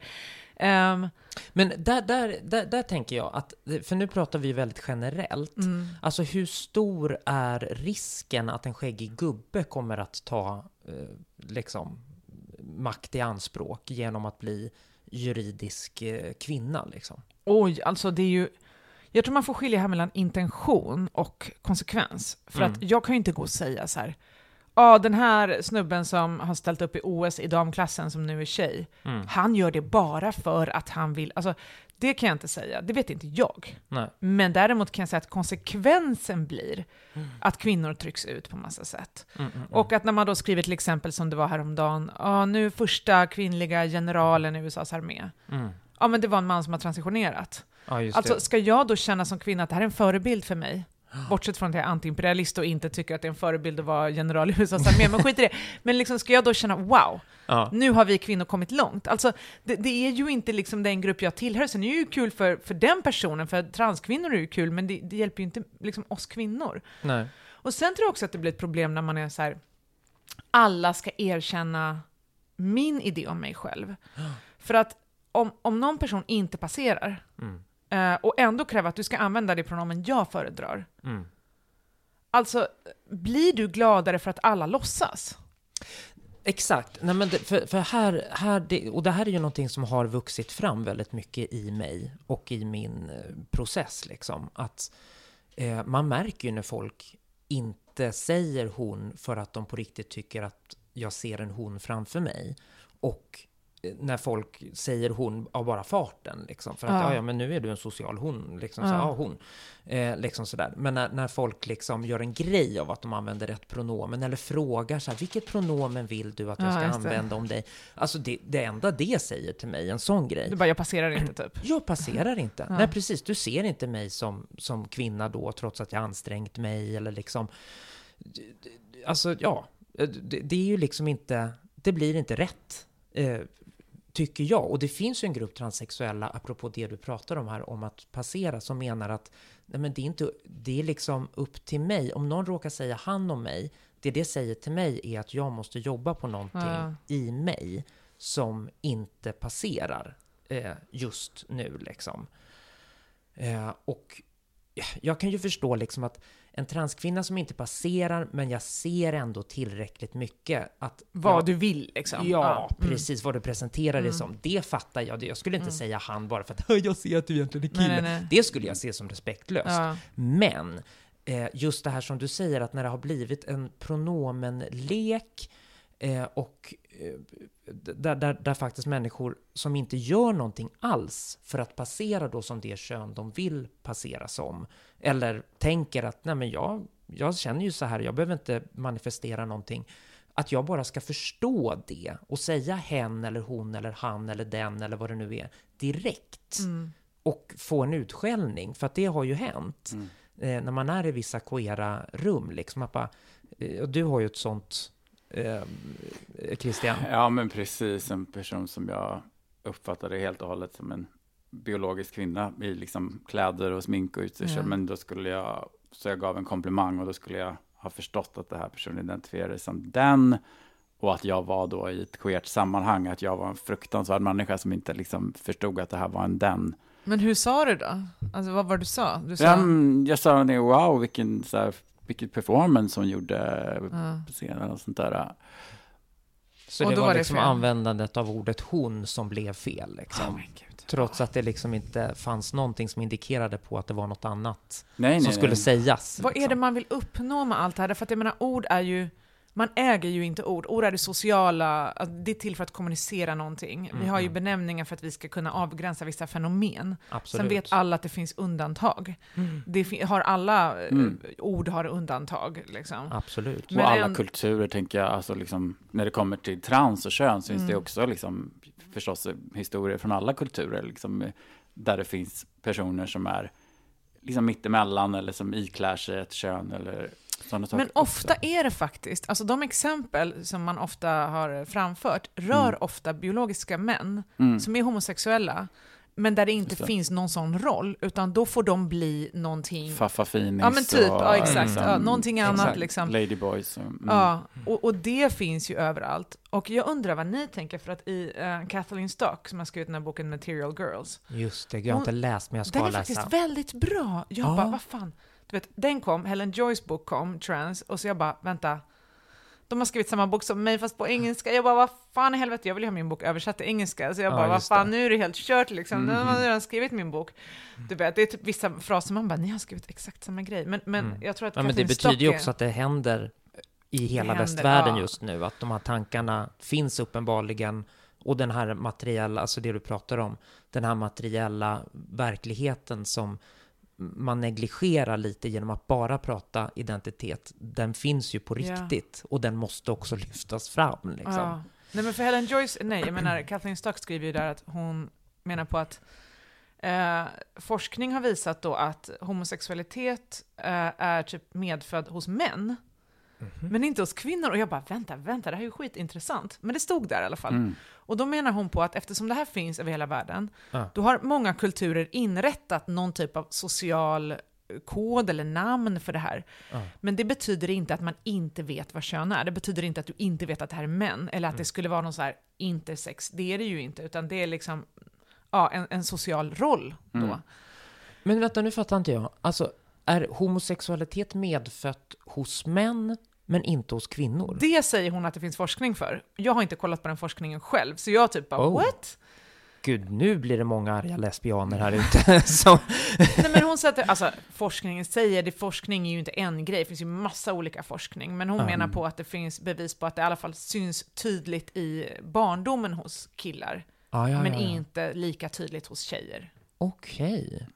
Ehm, Men där, där, där, där tänker jag att, för nu pratar vi väldigt generellt. mm. Alltså hur stor är risken att en skäggig gubbe kommer att ta eh, liksom makt i anspråk genom att bli juridisk eh, kvinna liksom? Oj, alltså det är ju... Jag tror man får skilja här mellan intention och konsekvens. För Mm. att jag kan ju inte gå och säga så här, ja den här snubben som har ställt upp i OS i damklassen som nu är tjej, Mm. han gör det bara för att han vill, alltså det kan jag inte säga, det vet inte jag. Nej. Men däremot kan jag säga att konsekvensen blir Mm. att kvinnor trycks ut på massa sätt. Mm, mm, mm. Och att när man då skriver till exempel som det var häromdagen, ja nu första kvinnliga generalen i USAs armé. Mm. Ja men det var en man som har transitionerat. Just Alltså det. ska jag då känna som kvinna att det här är en förebild för mig? Bortsett från att jag är antiimperialist och inte tycker att det är en förebild att vara general i USAs armé, men skit i det. Men liksom ska jag då känna wow, Ja. nu har vi kvinnor kommit långt. Alltså det, det är ju inte liksom den grupp jag tillhör, sen är det ju kul för, för den personen, för transkvinnor är ju kul, men det, det hjälper ju inte liksom oss kvinnor. Nej. Och sen tror jag också att det blir ett problem när man är så här, alla ska erkänna min idé om mig själv. För att om, om någon person inte passerar, Mm. Eh, och ändå kräver att du ska använda det pronomen jag föredrar, Mm. alltså blir du gladare för att alla låtsas? Exakt. Nej, men det, för, för här, här det, och det här är ju någonting som har vuxit fram väldigt mycket i mig och i min eh, process. Liksom. Att eh, man märker ju när folk inte säger hon för att de på riktigt tycker att jag ser en hon framför mig. Och när folk säger hon av bara farten. Liksom, för att, Ja. ja. ja, men nu är du en social hon. Liksom, så, Ja. ja, hon. Eh, liksom sådär. Men när, när folk liksom gör en grej av att de använder rätt pronomen, eller frågar så här, vilket pronomen vill du att jag Ja, ska använda om dig? Alltså det, det enda det säger till mig, en sån grej, Du bara, jag passerar inte typ. jag passerar inte. Ja. Nej, precis. Du ser inte mig som, som kvinna då, trots att jag ansträngt mig eller liksom... Alltså, ja. Det, det är ju liksom inte... Det blir inte rätt, eh, tycker jag. Och det finns ju en grupp transsexuella, apropå det du pratar om här, om att passera, som menar att nej, men det, är inte, det är liksom upp till mig. Om någon råkar säga han om mig, det det säger till mig är att jag måste jobba på någonting Ja. i mig som inte passerar eh, just nu liksom. Eh, och jag kan ju förstå liksom att en transkvinna som inte passerar, men jag ser ändå tillräckligt mycket att... Vad jag, du vill liksom. Ja, Mm. precis vad du presenterar det Mm. som. Det fattar jag. Jag skulle inte Mm. säga han bara för att jag ser att du egentligen är Nej, kille. nej, nej. Det skulle jag se som respektlöst. Ja. Men eh, just det här som du säger, att när det har blivit en pronomenlek eh, och eh, där, där, där faktiskt människor som inte gör någonting alls för att passera då som det kön de vill passera som, eller tänker att nej men jag, jag känner ju så här, jag behöver inte manifestera någonting, att jag bara ska förstå det och säga hen eller hon eller han eller den eller vad det nu är direkt Mm. och få en utskällning, för att det har ju hänt Mm. eh, när man är i vissa queera rum. Liksom, att bara, eh, du har ju ett sånt, eh, Christian. Ja, men precis. En person som jag uppfattade helt och hållet som en biologisk kvinna i liksom kläder och smink och utstyrsel. Ja. Men då skulle jag, så jag gav en komplimang och då skulle jag ha förstått att det här personen identifierade som den. Och att jag var då i ett queert sammanhang, att jag var en fruktansvärd människa som inte liksom förstod att det här var en den. Men hur sa du då? Alltså vad var du sa? Du sa... Ja, jag sa wow, vilken, så här, vilken performance hon gjorde Ja. på scenen och sånt där. Så Och det då var, var det liksom fel. användandet av ordet hon som blev fel. Liksom. Oh. Trots att det liksom inte fanns någonting som indikerade på att det var något annat Nej, nej, som skulle nej. sägas. Vad är liksom. det man vill uppnå med allt det här? För att jag menar, ord är ju... Man äger ju inte ord. Ord är det sociala, alltså, det är till för att kommunicera någonting. Vi har ju Mm. benämningar för att vi ska kunna avgränsa vissa fenomen. Absolut. Sen vet alla att det finns undantag. Mm. Det har alla eh, Mm. ord har undantag. Liksom. Absolut. Men och alla en- kulturer, tänker jag, alltså liksom, när det kommer till trans och kön så finns det Mm. också liksom, förstås historier från alla kulturer, liksom, eh, där det finns personer som är liksom mittemellan eller som iklär sig ett kön eller. Men ofta är det faktiskt, alltså de exempel som man ofta har framfört rör Mm. ofta biologiska män Mm. som är homosexuella, men där det inte det. finns någon sån roll, utan då får de bli någonting... Faffa Finis Ja men typ, och, ja exakt. liksom, Ja, någonting annat exakt. liksom. Ladyboys. Mm. Ja, och, och det finns ju överallt. Och jag undrar vad ni tänker, för att i uh, Kathleen Stock, som har skrivit den här boken Material Girls, Just det, jag har inte läst men jag ska den är läsa. faktiskt väldigt bra. Jag Ja. bara, vad fan. Du vet, den kom, Helen Joyce bok kom, Trans, och så jag bara, vänta. De har skrivit samma bok som mig fast på engelska. Jag bara, vad fan i helvete, jag vill ju ha min bok översatt till engelska. Så jag Ja, bara, vad just fan, det. nu är det helt kört liksom. De har Mhm. redan skrivit min bok. Du vet, det är typ vissa fraser man bara, ni har skrivit exakt samma grej. Men, men Mm. jag tror att Ja, men det betyder ju också att det händer i hela händer, västvärlden ja. just nu, att de här tankarna finns uppenbarligen och den här materiella, alltså det du pratar om, den här materiella verkligheten som man negligerar lite genom att bara prata identitet, den finns ju på Ja. riktigt och den måste också lyftas fram. Liksom. Ja. Nej men för Helen Joyce, nej jag menar Kathleen Stock skriver ju där att hon menar på att eh, forskning har visat då att homosexualitet eh, är typ medfödd hos män, Mhm. men inte hos kvinnor. Och jag bara, vänta, vänta, det här är ju skitintressant. Men det stod där i alla fall. Mm. Och då menar hon på att eftersom det här finns över hela världen, Ja. då har många kulturer inrättat någon typ av social kod eller namn för det här. Ja. Men det betyder inte att man inte vet vad kön är. Det betyder inte att du inte vet att det här är män, eller att Mm. det skulle vara någon så här intersex. Det är det ju inte, utan det är liksom ja, en, en social roll då. Mm. Men vänta, nu fattar inte jag. Alltså, är homosexualitet medfött hos män, men inte hos kvinnor? Det säger hon att det finns forskning för. Jag har inte kollat på den forskningen själv, så jag typ bara Oh. what? gud, nu blir det många arga lesbianer här ute. Så, Nej, men hon sätter, alltså forskningen säger, det forskning är ju inte en grej, det finns ju massa olika forskning, men hon Ja. menar på att det finns bevis på att det i alla fall syns tydligt i barndomen hos killar, ja, ja, men ja, ja. inte lika tydligt hos tjejer. Okej.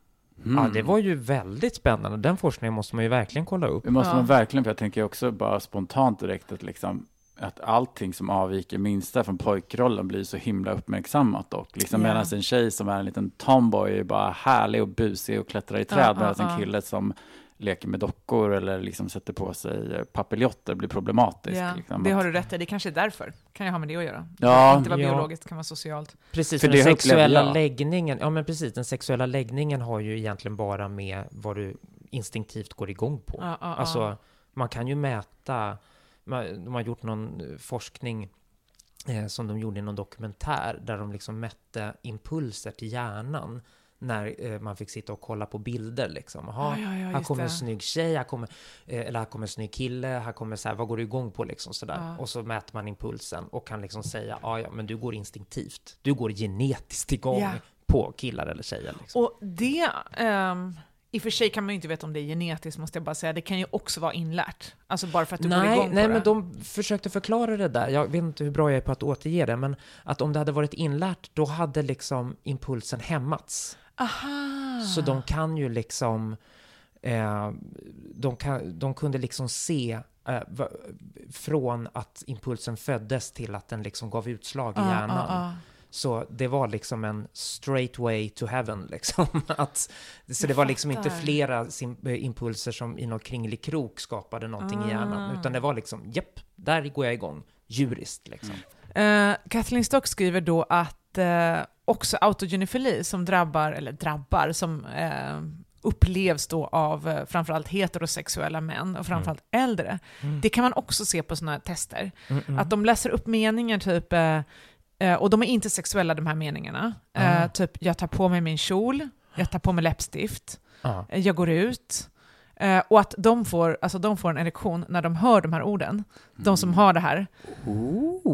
Mm. Ja, det var ju väldigt spännande. Den forskningen måste man ju verkligen kolla upp. Det måste Ja. man verkligen, för jag tänker också bara spontant direkt att liksom att allting som avviker minsta från pojkrollen blir så himla uppmärksammat och liksom Ja. medan en tjej som är en liten tomboy är bara härlig och busig och klättrar i träd Ja, medan ja, en kille som leker med dockor eller liksom sätter på sig papiljotter blir problematisk. Ja, liksom. det har du rätt i, det kanske är därför. kan ju ha med det att göra. Ja. inte vara Ja. biologiskt, det kan vara socialt. Precis, För det den sexuella läggningen, ja men precis, den sexuella läggningen har ju egentligen bara med vad du instinktivt går igång på. Ja, ja. Alltså, man kan ju mäta, man, de har gjort någon forskning eh, som de gjorde i någon dokumentär, där de liksom mätte impulser till hjärnan när eh, man fick sitta och kolla på bilder liksom. Jaha, Ja, ja, ja, här kommer en snygg tjej, här kommer, eh, eller här kommer en snygg kille, här kommer så här, vad går du igång på liksom sådär. Och så mäter man impulsen och kan liksom säga, ja ja, men du går instinktivt, du går genetiskt igång på killar eller tjejer. Liksom. Och det, ehm, i och för sig kan man ju inte veta om det är genetiskt, måste jag bara säga. Det kan ju också vara inlärt. Alltså bara för att du går nej, igång nej på men det. de försökte förklara det där. Jag vet inte hur bra jag är på att återge det, men att om det hade varit inlärt, då hade liksom impulsen hämmats. Aha! Så de kan ju liksom, eh, de, kan, de kunde liksom se eh, va, från att impulsen föddes till att den liksom gav utslag i Ja, hjärnan. ja, ja. Så det var liksom en straight way to heaven liksom. Att, så det var liksom inte flera sim, eh, impulser som i någon kringlig krok skapade någonting i hjärnan. Ah. Utan det var liksom, jepp, där går jag igång. Djuriskt liksom. Eh, Kathleen Stock skriver då att eh, också autogenefili som drabbar, eller drabbar, som eh, upplevs då av eh, framförallt heterosexuella män och framförallt äldre. Mm. Det kan man också se på sådana här tester. Mm, mm. Att de läser upp meningar typ, eh, eh, och de är inte sexuella de här meningarna. Eh, Ah. typ, jag tar på mig min kjol, jag tar på mig läppstift, eh, jag går ut. Eh, och att de får, alltså de får en erektion när de hör de här orden, de som har det här.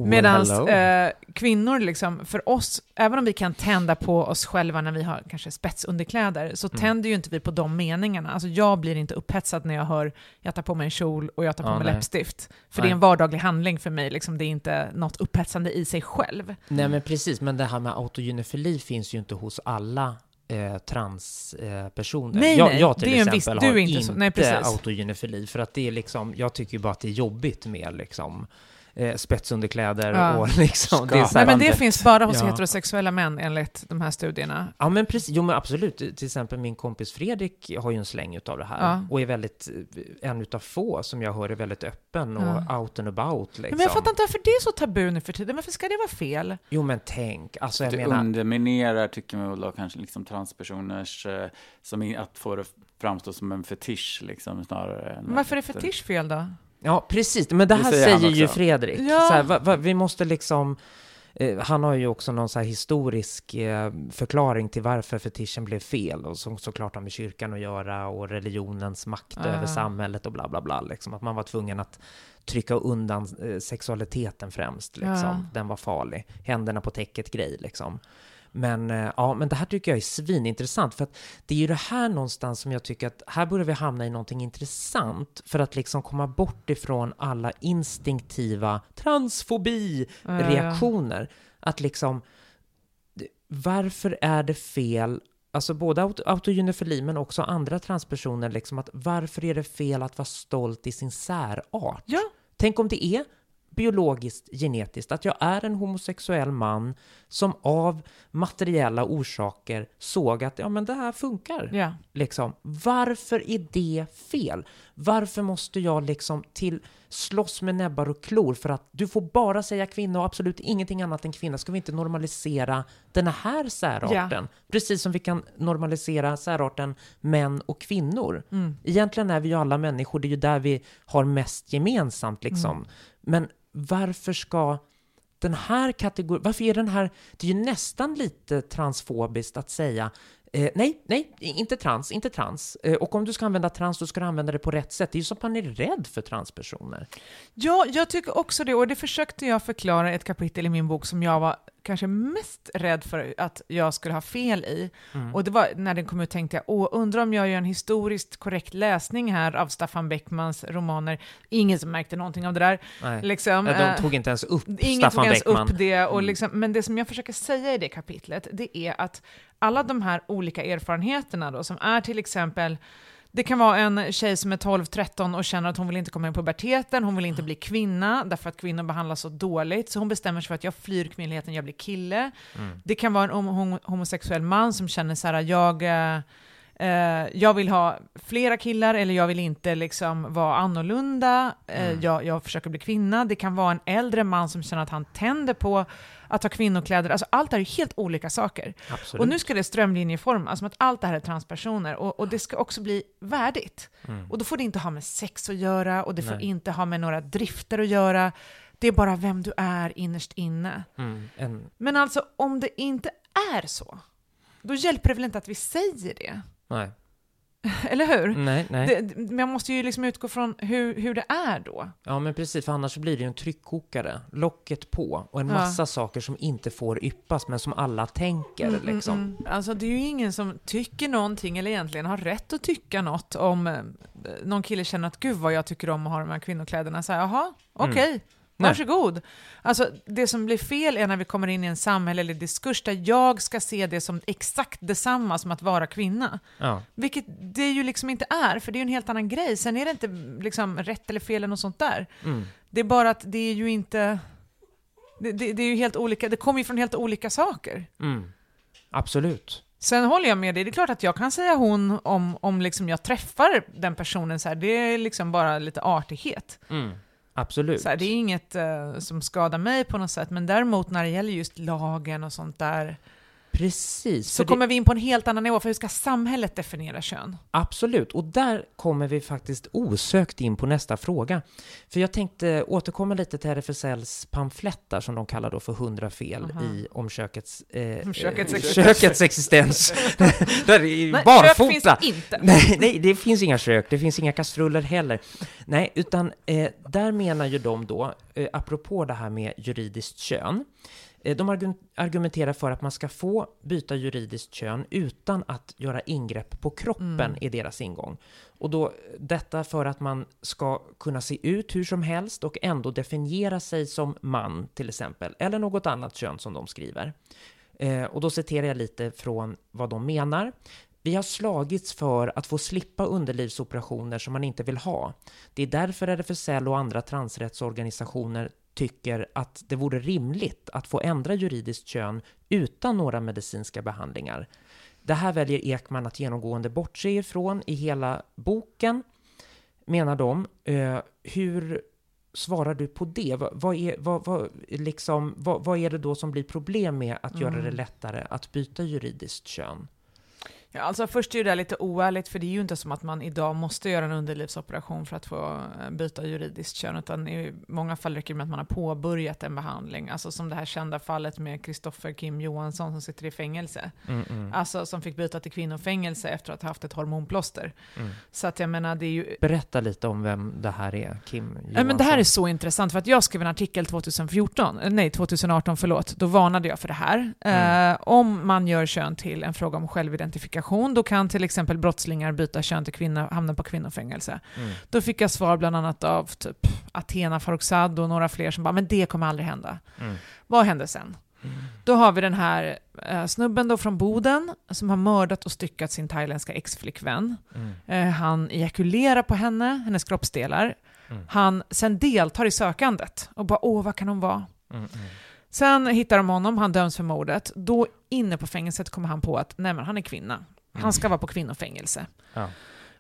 Medan eh, kvinnor, liksom, för oss, även om vi kan tända på oss själva när vi har kanske spetsunderkläder, så Mm. tänder ju inte vi på de meningarna. Alltså jag blir inte upphetsad när jag hör jag tar på mig en kjol och jag tar på Ja, mig nej. läppstift. För Nej. det är en vardaglig handling för mig, liksom, det är inte något upphetsande i sig själv. Nej men precis, men det här med autogenefili finns ju inte hos alla eh, transpersoner. Eh, jag, jag till exempel viss- du har är inte inte så- nej, precis. autogenefili, för att det är liksom, jag tycker ju bara att det är jobbigt med liksom eh, spetsunderkläder Ja. och liksom, det är Nej, men det finns bara hos Ja. heterosexuella män enligt de här studierna. Ja men precis, jo men absolut. Till exempel min kompis Fredrik har ju en släng utav det här. Ja. Och är väldigt, eh, en utav få som jag hör är väldigt öppen och Ja. out and about liksom. Men jag fattar inte varför det är så tabu nu för tiden. Varför ska det vara fel? Jo men tänk, alltså jag det menar, underminerar, tycker man väl då, kanske liksom transpersoners, eh, som att få det framstå som en fetisch liksom snarare. Än varför är fetisch fel då? Ja, precis. Men det Det här säger säger, han ju. Fredrik. Ja. Så här, va, va, vi måste liksom... Eh, han har ju också någon så här historisk eh, förklaring till varför fetischen blev fel och som såklart har med kyrkan att göra och religionens makt Ah. över samhället och bla bla bla. Liksom. Att man var tvungen att trycka undan eh, sexualiteten främst. Liksom. Ja. Den var farlig. Händerna på täcket-grej liksom. Men, eh, ja, men det här tycker jag är svinintressant för att det är ju det här någonstans som jag tycker att här börjar vi hamna i någonting intressant för att liksom komma bort ifrån alla instinktiva transfobi-reaktioner. Att liksom, varför är det fel, alltså både aut- autogenefili men också andra transpersoner, liksom att varför är det fel att vara stolt i sin särart? Ja. Tänk om det är biologiskt, genetiskt, att jag är en homosexuell man som av materiella orsaker såg att ja, men det här funkar. Ja. Liksom. Varför är det fel? Varför måste jag liksom till slåss med näbbar och klor för att du får bara säga kvinna och absolut ingenting annat än kvinna? Ska vi inte normalisera den här särarten? Precis som vi kan normalisera särarten män och kvinnor. Mm. Egentligen är vi ju alla människor, det är ju där vi har mest gemensamt liksom. Mm. Men varför ska den här kategorin, varför är den här, det är ju nästan lite transfobiskt att säga eh, nej, nej, inte trans, inte trans. Eh, och om du ska använda trans, då ska du använda det på rätt sätt. Det är ju som att man är rädd för transpersoner. Ja, jag tycker också det. Och det försökte jag förklara i ett kapitel i min bok som jag var kanske mest rädd för att jag skulle ha fel i. Mm. Och det var när den kom ut tänkte jag, åh, undrar om jag gör en historiskt korrekt läsning här av Staffan Beckmans romaner. Ingen som märkte någonting av det där. Nej. Liksom, Nej, eh, de tog inte ens upp Ingen Staffan tog ens Beckman. upp det, och Mm. liksom, men det som jag försöker säga i det kapitlet, det är att alla de här olika erfarenheterna då, som är till exempel det kan vara en tjej som är 12-13 och känner att hon vill inte komma in på puberteten, hon vill inte bli kvinna därför att kvinnor behandlas så dåligt, så hon bestämmer sig för att jag flyr kvinnligheten, jag blir kille. Mm. Det kan vara en hom- hom- homosexuell man som känner så här, jag, eh, eh, jag vill ha flera killar eller jag vill inte liksom vara annorlunda, eh, Mm. jag, jag försöker bli kvinna. Det kan vara en äldre man som känner att han tänder på att ha kvinnokläder. Alltså allt det här är helt olika saker. Absolut. Och nu ska det strömlinjeformas, som att allt det här är transpersoner. Och, och det ska också bli värdigt. Mm. Och då får det inte ha med sex att göra och det får Nej. inte ha med några drifter att göra. Det är bara vem du är innerst inne. Mm. En, Men alltså om det inte är så, då hjälper det väl inte att vi säger det? nej. Eller hur? Nej, nej. Det, men jag måste ju liksom utgå från hur, hur det är då. Ja, men precis, för annars blir det ju en tryckkokare. Locket på och en Ja. massa saker som inte får yppas, men som alla tänker Mm, liksom. mm, mm. Alltså det är ju ingen som tycker någonting eller egentligen har rätt att tycka något om eh, någon kille känner att gud vad jag tycker om att ha de här kvinnokläderna. Så här, jaha, okej. Mm. Nej. Varsågod. Alltså, det som blir fel är när vi kommer in i en samhällelig diskurs där jag ska se det som exakt detsamma som att vara kvinna. Ja. Vilket det ju liksom inte är, för det är ju en helt annan grej. Sen är det inte liksom rätt eller fel eller något sånt där. Mm. Det är bara att det är ju inte... Det, det, det är ju helt olika, det kommer ju från helt olika saker. Mm. Absolut. Sen håller jag med dig, det är klart att jag kan säga hon om, om liksom jag träffar den personen så här, det är liksom bara lite artighet. Mm. Absolut. Så här, det är inget uh, som skadar mig på något sätt, men däremot när det gäller just lagen och sånt där, Precis. så det- kommer vi in på en helt annan nivå, för hur ska samhället definiera kön? Absolut, och där kommer vi faktiskt osökt in på nästa fråga. För jag tänkte återkomma lite till RFSLs pamflettar som de kallar då för 100 fel Aha. i om kökets, eh, Om kökets eh, existens. kökets existens. där är Nej, barfota. kök finns inte. Nej, nej, det finns inga kök, det finns inga kastruller heller. Nej, utan eh, där menar ju de då, eh, apropå det här med juridiskt kön, de argu- argumenterar för att man ska få byta juridiskt kön utan att göra ingrepp på kroppen Mm. i deras ingång. Och då detta för att man ska kunna se ut hur som helst och ändå definiera sig som man till exempel, eller något annat kön som de skriver. Eh, och då citerar jag lite från vad de menar. Vi har slagits för att få slippa underlivsoperationer som man inte vill ha. Det är därför RFSL och andra transrättsorganisationer tycker att det vore rimligt att få ändra juridiskt kön utan några medicinska behandlingar. Det här väljer Ekman att genomgående bortse ifrån i hela boken, menar de. Eh, hur svarar du på det? Vad, är, vad, vad, liksom, vad, vad är det då som blir problem med att göra det Mm. lättare att byta juridiskt kön? Ja, alltså först är det lite oärligt, för det är ju inte som att man idag måste göra en underlivsoperation för att få eh, byta juridiskt kön, utan i många fall räcker det med att man har påbörjat en behandling. Alltså som det här kända fallet med Kristoffer Kim Johansson som sitter i fängelse. Mm, mm, Alltså som fick byta till kvinnofängelse efter att ha haft ett hormonplåster. mm. Så att jag menar, det är ju... Berätta lite om vem det här är, Kim Johansson. Ja, men det här är så intressant, för att jag skrev en artikel 2014, eh, nej 2018 förlåt, då varnade jag för det här. Mm. Eh, om man gör kön till en fråga om självidentifikation, då kan till exempel brottslingar byta kön till kvinna, hamna på kvinnofängelse. Mm. Då fick jag svar bland annat av typ Athena Farrokhzad och några fler som bara “men det kommer aldrig hända”. Mm. Vad hände sen? Mm. Då har vi den här eh, snubben då från Boden som har mördat och styckat sin thailändska exflickvän. Mm. Eh, han ejakulerar på henne, hennes kroppsdelar. Mm. Han sen deltar i sökandet och bara “åh, vad kan hon vara?” Sen hittar de honom, han döms för mordet. Då inne på fängelset kommer han på att nej men han är kvinna. Han ska vara på kvinnofängelse. Ja.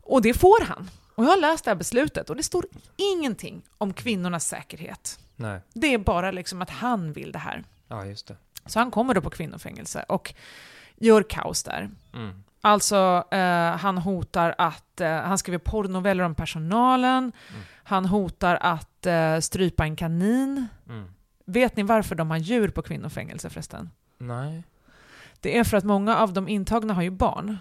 Och det får han. Och jag har läst det här beslutet och det står ingenting om kvinnornas säkerhet. Nej, Det är bara liksom att han vill det här. ja just det. Så han kommer då på kvinnofängelse och gör kaos där. Mm. Alltså, eh, han hotar att... Eh, han skriver porrnoveller om personalen. Mm. Han hotar att eh, strypa en kanin. Mm. Vet ni varför de har djur på kvinnofängelse förresten? Nej. Det är för att många av de intagna har ju barn.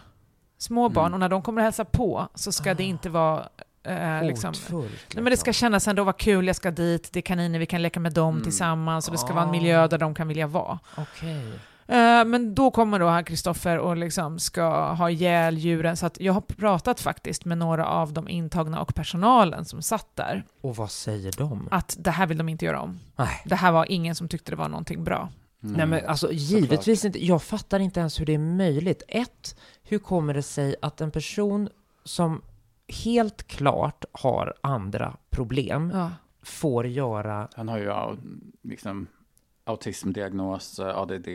Små barn, Mm. och när de kommer och hälsa på så ska det Ah. inte vara Eh, liksom. Hotfullt, Nej, men det ska liksom. kännas ändå vara kul, jag ska dit, det är kaniner, vi kan leka med dem Mm. tillsammans och det ska vara en Ah. miljö där de kan vilja vara. Okej. Eh, men då kommer då här Kristoffer och liksom ska ha ihjäl djuren, så att jag har pratat faktiskt med några av de intagna och personalen som satt där, Och vad säger de? att det här vill de inte göra om. Nej. Det här var ingen som tyckte det var någonting bra. Mm. Nej men alltså givetvis inte. Jag fattar inte ens hur det är möjligt. Ett, hur kommer det sig att en person som helt klart har andra problem Ja. får göra, Han har ju liksom, autismdiagnos, ADD.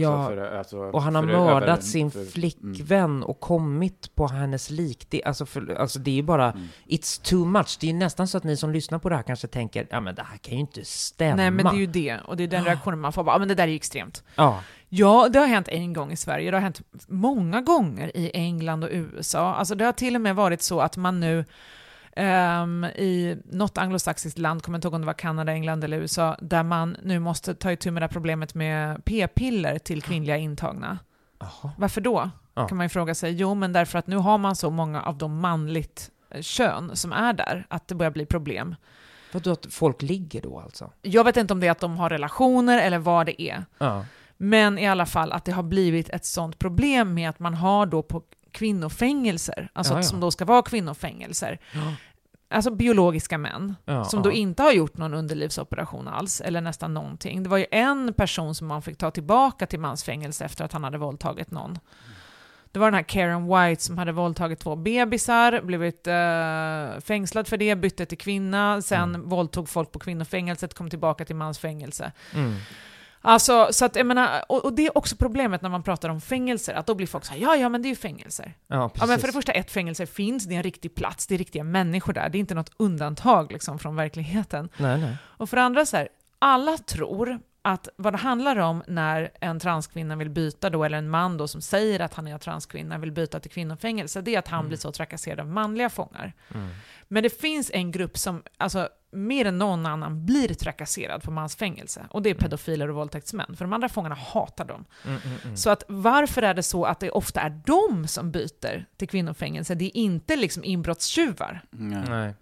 Ja, för, alltså, och han har mördat över- sin för- mm. flickvän och kommit på hennes lik. Det, alltså, för, alltså det är ju bara, Mm. it's too much. Det är ju nästan så att ni som lyssnar på det här kanske tänker, ja men det här kan ju inte stämma. Nej men det är ju det, och det är den reaktionen man får, bara, "Ja, men det där är ju extremt. Ja, Ja, det har hänt en gång i Sverige, det har hänt många gånger i England och USA. Alltså det har till och med varit så att man nu ehm, i något anglosaxiskt land, kommer inte ihåg om det var Kanada, England eller USA, där man nu måste ta itu med det här problemet med p-piller till kvinnliga intagna. Jaha. Varför då? Ja. Kan man ju fråga sig. Jo, men därför att nu har man så många av de manligt eh, kön som är där, att det börjar bli problem. Vadå att folk ligger då alltså? Jag vet inte om det är att de har relationer eller vad det är. Ja. Men i alla fall att det har blivit ett sånt problem med att man har då på kvinnofängelser, alltså Ja, ja. som då ska vara kvinnofängelser, alltså biologiska män, Ja, som då inte har gjort någon underlivsoperation alls, eller nästan någonting. Det var ju en person som man fick ta tillbaka till mansfängelse efter att han hade våldtagit någon. Det var den här Karen White som hade våldtagit två bebisar, blivit eh, fängslad för det, bytte till kvinna, sen Mm. våldtog folk på kvinnofängelset, kom tillbaka till mansfängelse. Mm. Alltså, så att jag menar, och, och det är också problemet när man pratar om fängelser, att då blir folk så här, ja, ja, men det är ju fängelser. Ja. Ja, men för det första, ett fängelse finns, det är en riktig plats, det är riktiga människor där, det är inte något undantag liksom från verkligheten. Nej, nej. Och för det andra så här, alla tror att vad det handlar om när en transkvinna vill byta då, eller en man då som säger att han är transkvinna vill byta till kvinnofängelse, det är att han Mm. blir så trakasserad av manliga fångar. Mm. Men det finns en grupp som, alltså mer än någon annan, blir trakasserad på mansfängelse. Och det är pedofiler och våldtäktsmän, för de andra fångarna hatar dem. Mm, mm, mm. Så att varför är det så att det ofta är de som byter till kvinnofängelse? Det är inte liksom inbrottstjuvar. Nej. Nej.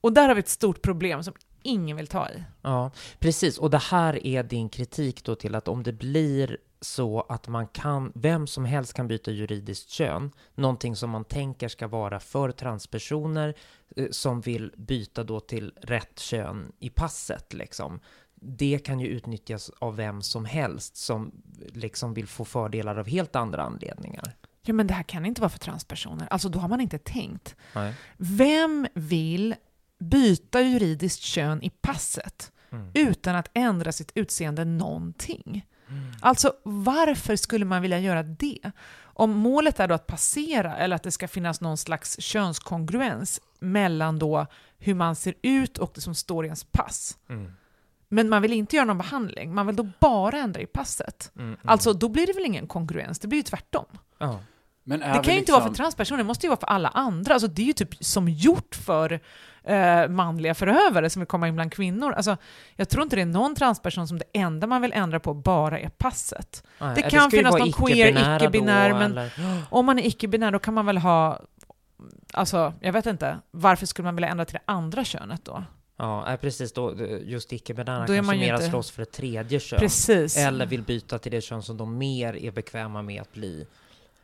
Och där har vi ett stort problem som ingen vill ta i. Ja, precis. Och det här är din kritik då till att om det blir så att man kan, vem som helst kan byta juridiskt kön, någonting som man tänker ska vara för transpersoner eh, som vill byta då till rätt kön i passet liksom. Det kan ju utnyttjas av vem som helst som liksom vill få fördelar av helt andra anledningar. Ja, men det här kan inte vara för transpersoner. Alltså, då har man inte tänkt. Nej. Vem vill byta juridiskt kön i passet Mm. utan att ändra sitt utseende någonting? Alltså, varför skulle man vilja göra det? Om målet är då att passera eller att det ska finnas någon slags könskongruens mellan då hur man ser ut och det som står i ens pass. Mm. Men man vill inte göra någon behandling, man vill då bara ändra i passet. Mm, mm. Alltså, då blir det väl ingen kongruens, det blir ju tvärtom. Är Det kan ju inte liksom, vara för transpersoner, det måste ju vara för alla andra. Alltså, det är ju typ som gjort för eh, manliga förövare som vill komma in bland kvinnor. Alltså, jag tror inte det är någon transperson som det enda man vill ändra på bara är passet. Nej, Det kan ju finnas någon queer, icke-binär, men- eller- Om man är icke-binär, då kan man väl ha... Alltså, jag vet inte. Varför skulle man vilja ändra till det andra könet då? Ja, precis. Då, just icke-binära kanske mera inte- slåss för ett tredje kön. Precis. Eller vill byta till det kön som de mer är bekväma med att bli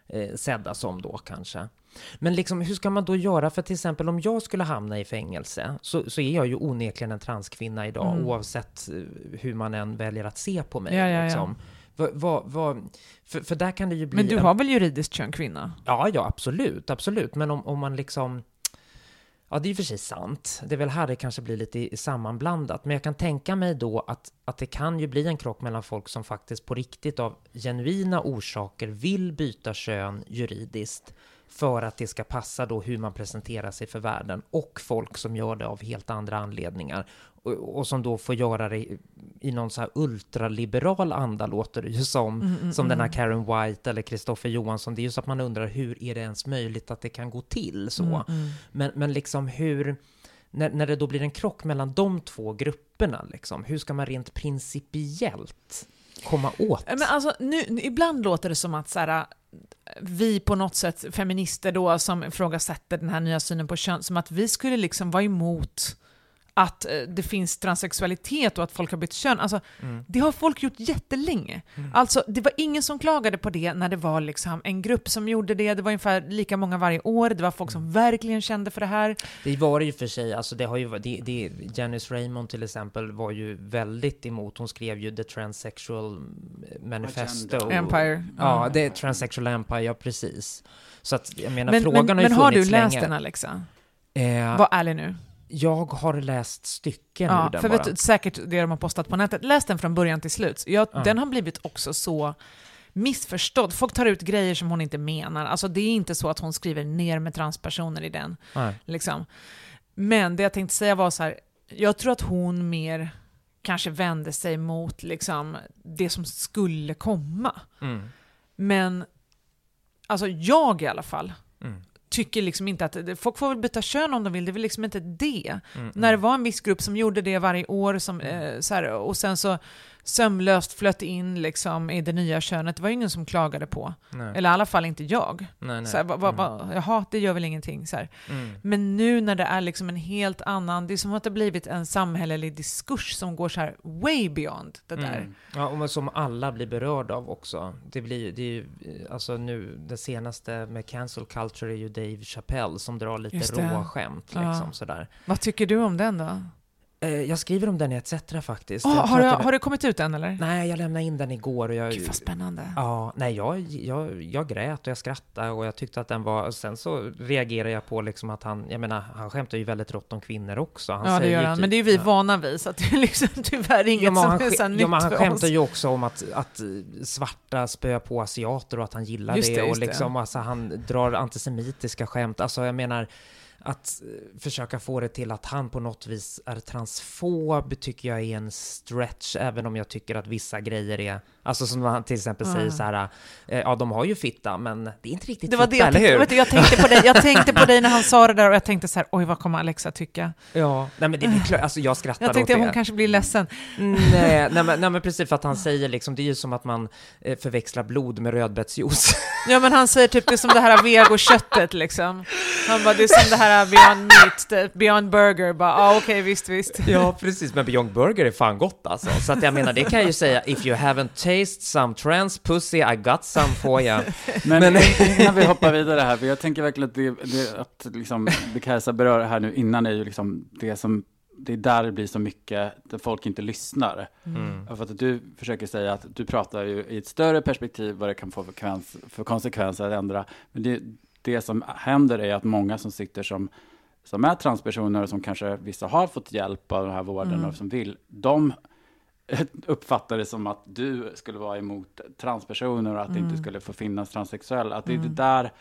eh, sedda som då kanske. Men liksom, hur ska man då göra? För till exempel om jag skulle hamna i fängelse så, så är jag ju onekligen en transkvinna idag Mm. oavsett eh, hur man än väljer att se på mig. Ja, ja, ja. liksom. Vad- vad- vad- för, för där kan det ju bli... Men du en- har väl juridiskt kön kvinna? Ja, ja, absolut, absolut. Men om, om man liksom... Ja, det är ju för sig sant. Det är väl här det kanske blir lite sammanblandat. Men jag kan tänka mig då att, att det kan ju bli en krock mellan folk som faktiskt på riktigt av genuina orsaker vill byta kön juridiskt för att det ska passa då hur man presenterar sig för världen och folk som gör det av helt andra anledningar och, och som då får göra det i, i någon så här ultraliberal anda låter det ju som Mm, mm, som den här mm. Karen White eller Kristoffer Johansson. Det är ju så att man undrar hur är det ens möjligt att det kan gå till så? Mm, mm. Men, men liksom hur, när, när det då blir en krock mellan de två grupperna, liksom, hur ska man rent principiellt komma åt? Men alltså, nu, nu, ibland låter det som att så här, vi på något sätt, feminister då, som ifrågasätter den här nya synen på kön, som att vi skulle liksom vara emot att eh, det finns transsexualitet och att folk har bytt kön. Alltså, Mm. det har folk gjort jättelänge. Mm. Alltså, det var ingen som klagade på det när det var liksom en grupp som gjorde det. Det var ungefär lika många varje år. Det var folk som verkligen kände för det här. Det var det ju för sig, alltså det har ju, det, det, Janice Raymond till exempel var ju väldigt emot, hon skrev ju The Transsexual Manifesto. Agenda. Empire. Ja, det är Transsexual Empire, ja precis. Så att jag menar, Men, frågan men, har ju men har du funnits läst länge. den Alexa? Eh, Var ärlig nu. Jag har läst stycken ur Ja, den för bara. vet du, säkert det de har postat på nätet. Läs den från början till slut. Jag, Ja. Den har blivit också så missförstådd. Folk tar ut grejer som hon inte menar. Alltså det är inte så att hon skriver ner med transpersoner i den. Nej. Liksom. Men det jag tänkte säga var så här, jag tror att hon mer kanske vände sig mot liksom, det som skulle komma. Mm. Men alltså jag i alla fall Mm. Tycker liksom inte att, folk får väl byta kön om de vill, det är väl liksom inte det. Mm. När det var en viss grupp som gjorde det varje år som, eh, så här, och sen så sömlöst flöt in liksom i det nya könet, det var ju ingen som klagade på. Nej. Eller i alla fall inte jag. nej, nej. Så här, va, va, va, jaha, det gör väl ingenting. Så. Mm. Men nu när det är liksom en helt annan, det är som att det blivit en samhällelig diskurs som går så här way beyond det där. Mm. Ja, och som alla blir berörda av också. Det blir det är ju, eh, alltså nu, det senaste med cancel culture är ju Dave Chappelle som drar lite Just det. råa skämt Ja. liksom sådär. Vad tycker du om den då? Eh, jag skriver om den i ETC faktiskt. Oh, Jag har, den- har det kommit ut än eller? Nej, jag lämnade in den igår och jag... Gud vad spännande. Ja, nej, jag, jag, jag grät och jag skrattade och jag tyckte att den var... Sen så reagerade jag på liksom att han, jag menar, han skämtar ju väldigt rått om kvinnor också. Han ja, det gör han. typ- Men det är ju vi ja. vana vid, så att det är liksom tyvärr inget Ja, som han, är så nytt ja, men han skämtar ju också om att, att svarta spöar på asiater och att han gillar Just det. det, och just det. liksom, Alltså, han drar antisemitiska skämt. Alltså, jag menar, att eh, försöka få det till att han på något vis är transfob tycker jag är en stretch, även om jag tycker att vissa grejer är, alltså som han till exempel säger Mm. så här, eh, ja de har ju fitta, men det är inte riktigt Det var fitta, det eller tänkte, hur? du, jag tänkte på dig. Jag tänkte på dig när han sa det där och jag tänkte så här, oj vad kommer Alexa tycka? Ja, nej men det är klart, alltså jag skrattar Jag tänkte åt att det. hon kanske blir ledsen. Nej, nej, men, nej men precis för att han säger liksom, det är ju som att man eh, förväxlar blod med rödbetsjuice. Ja men han säger typ det är som det här vegoköttet liksom. Han bara, det är som det här Beyond Meat, det- Beyond Burger, bara, ja ah, okej visst visst. Ja, precis. Men Beyond Burger är fan gott alltså. Så att jag menar, det kan jag ju säga. If you haven't tasted some trans pussy, I got some for you. Men, Men- innan vi hoppar vidare här, för jag tänker verkligen att det, det, att liksom, det Kajsa berör här nu innan är ju liksom det som, det är där det blir så mycket, där folk inte lyssnar. Mm. För att du försöker säga att du pratar ju i ett större perspektiv vad det kan få för konsekvenser att ändra. Men det, det som händer är att många som sitter som, som är transpersoner och som kanske vissa har fått hjälp av den här vården Mm. och som vill, de uppfattar det som att du skulle vara emot transpersoner och att det Mm. inte skulle få finnas transsexuella. Att det är Mm. det där,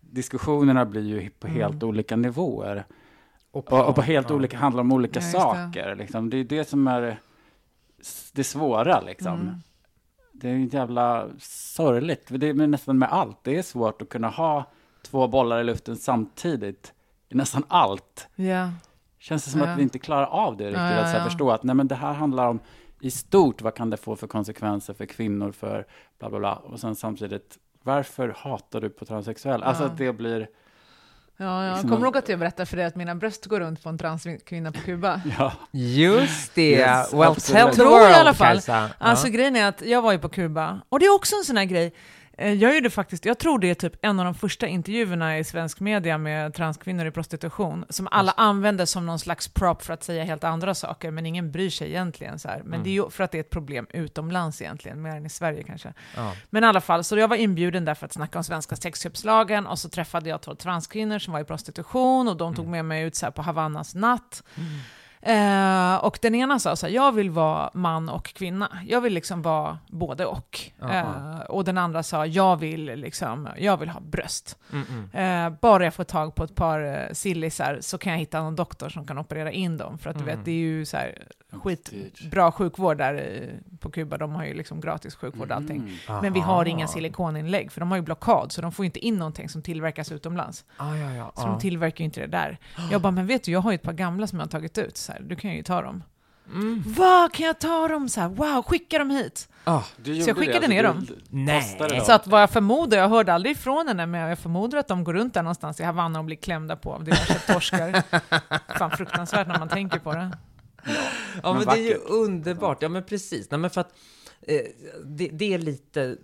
diskussionerna blir ju på helt Mm. olika nivåer. Och, och på helt ja. olika, handlar om olika Ja, just det. saker. Liksom. Det är det som är det svåra liksom. Mm. Det är ju jävla sorgligt. Det är nästan med allt. Det är svårt att kunna ha två bollar i luften samtidigt i nästan allt. Ja. Känns det som Ja. att vi inte klarar av det riktigt. Ja, Att så här, förstå att nej, men det här handlar om i stort, vad kan det få för konsekvenser för kvinnor, för bla bla bla. Och sen samtidigt, varför hatar du på transsexuella? Alltså Ja. att det blir, Ja, jag Liksom kommer ihåg att jag berättade för dig att mina bröst går runt på en transkvinna på Kuba. ja. Just det! Yes, well, absolut. tell the Tror jag world, i alla fall. Kajsa. Alltså ja. grejen är att jag var ju på Kuba, och det är också en sån här grej. Eh, Jag gjorde faktiskt, jag tror det är typ en av de första intervjuerna i svensk media med transkvinnor i prostitution, som alla använder som någon slags prop för att säga helt andra saker, men ingen bryr sig egentligen. Så här. Men Mm. det är ju för att det är ett problem utomlands egentligen, mer än i Sverige kanske. Ja. Men i alla fall, så jag var inbjuden där för att snacka om svenska sexköpslagen, och så träffade jag två transkvinnor som var i prostitution, och de tog med mig ut så på Havannas natt. Eh, och den ena sa så här, jag vill vara man och kvinna. Jag vill liksom vara både och. Eh, och den andra sa, jag vill, liksom, jag vill ha bröst. Mm, mm. Eh, bara jag får tag på ett par eh, sillisar så kan jag hitta någon doktor som kan operera in dem. För att du Mm. vet, det är ju så här skitbra sjukvård där eh, på Kuba. De har ju liksom gratis sjukvård och allting. Mm. Men vi har inga silikoninlägg, för de har ju blockad, så de får inte in någonting som tillverkas utomlands. Ah, ja, ja, Så de tillverkar ju inte det där. Jag bara, men vet du, jag har ju ett par gamla som jag har tagit ut, så här, du kan ju ta dem. Mm. Vad kan jag ta dem så här? Wow, skicka dem hit. Ah, Du Så jag skickade ner dem. Nej. Så att vad jag förmodar, jag hörde aldrig ifrån henne, men jag förmodar att de går runt där någonstans i Havanna och blir klämda på av diverse torskar. Fan fruktansvärt när man tänker på det. Ja, men, Men det är ju underbart. Ja, men precis. Nej, men för att eh, det, det är lite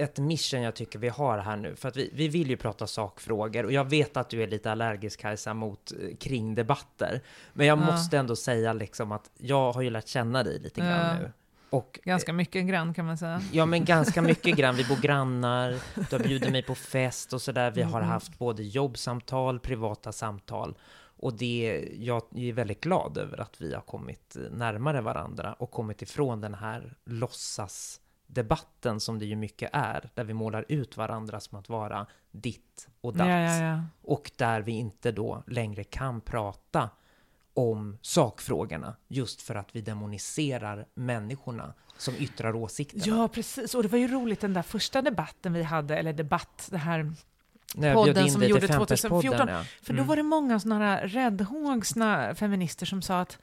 ett mission jag tycker vi har här nu. För att vi, vi vill ju prata sakfrågor och jag vet att du är lite allergisk Kajsa mot eh, kring debatter. Men jag Ja. måste ändå säga liksom att jag har ju lärt känna dig lite grann Ja. nu. Och Ganska mycket grann kan man säga. Ja, men ganska mycket grann. Vi bor grannar, du har bjudit mig på fest och sådär. Vi har Mm. haft både jobbsamtal, privata samtal. Och det, jag är väldigt glad över att vi har kommit närmare varandra och kommit ifrån den här låtsasdebatten som det ju mycket är, där vi målar ut varandra som att vara ditt och datt. Ja, ja, ja. Och där vi inte då längre kan prata om sakfrågorna just för att vi demoniserar människorna som yttrar åsikterna. Ja, precis. Och det var ju roligt den där första debatten vi hade, eller debatt, det här jag podden som vi gjorde Femperspodden, 2014. Ja. För då Mm. var det många sådana här räddhågsna feminister som sa att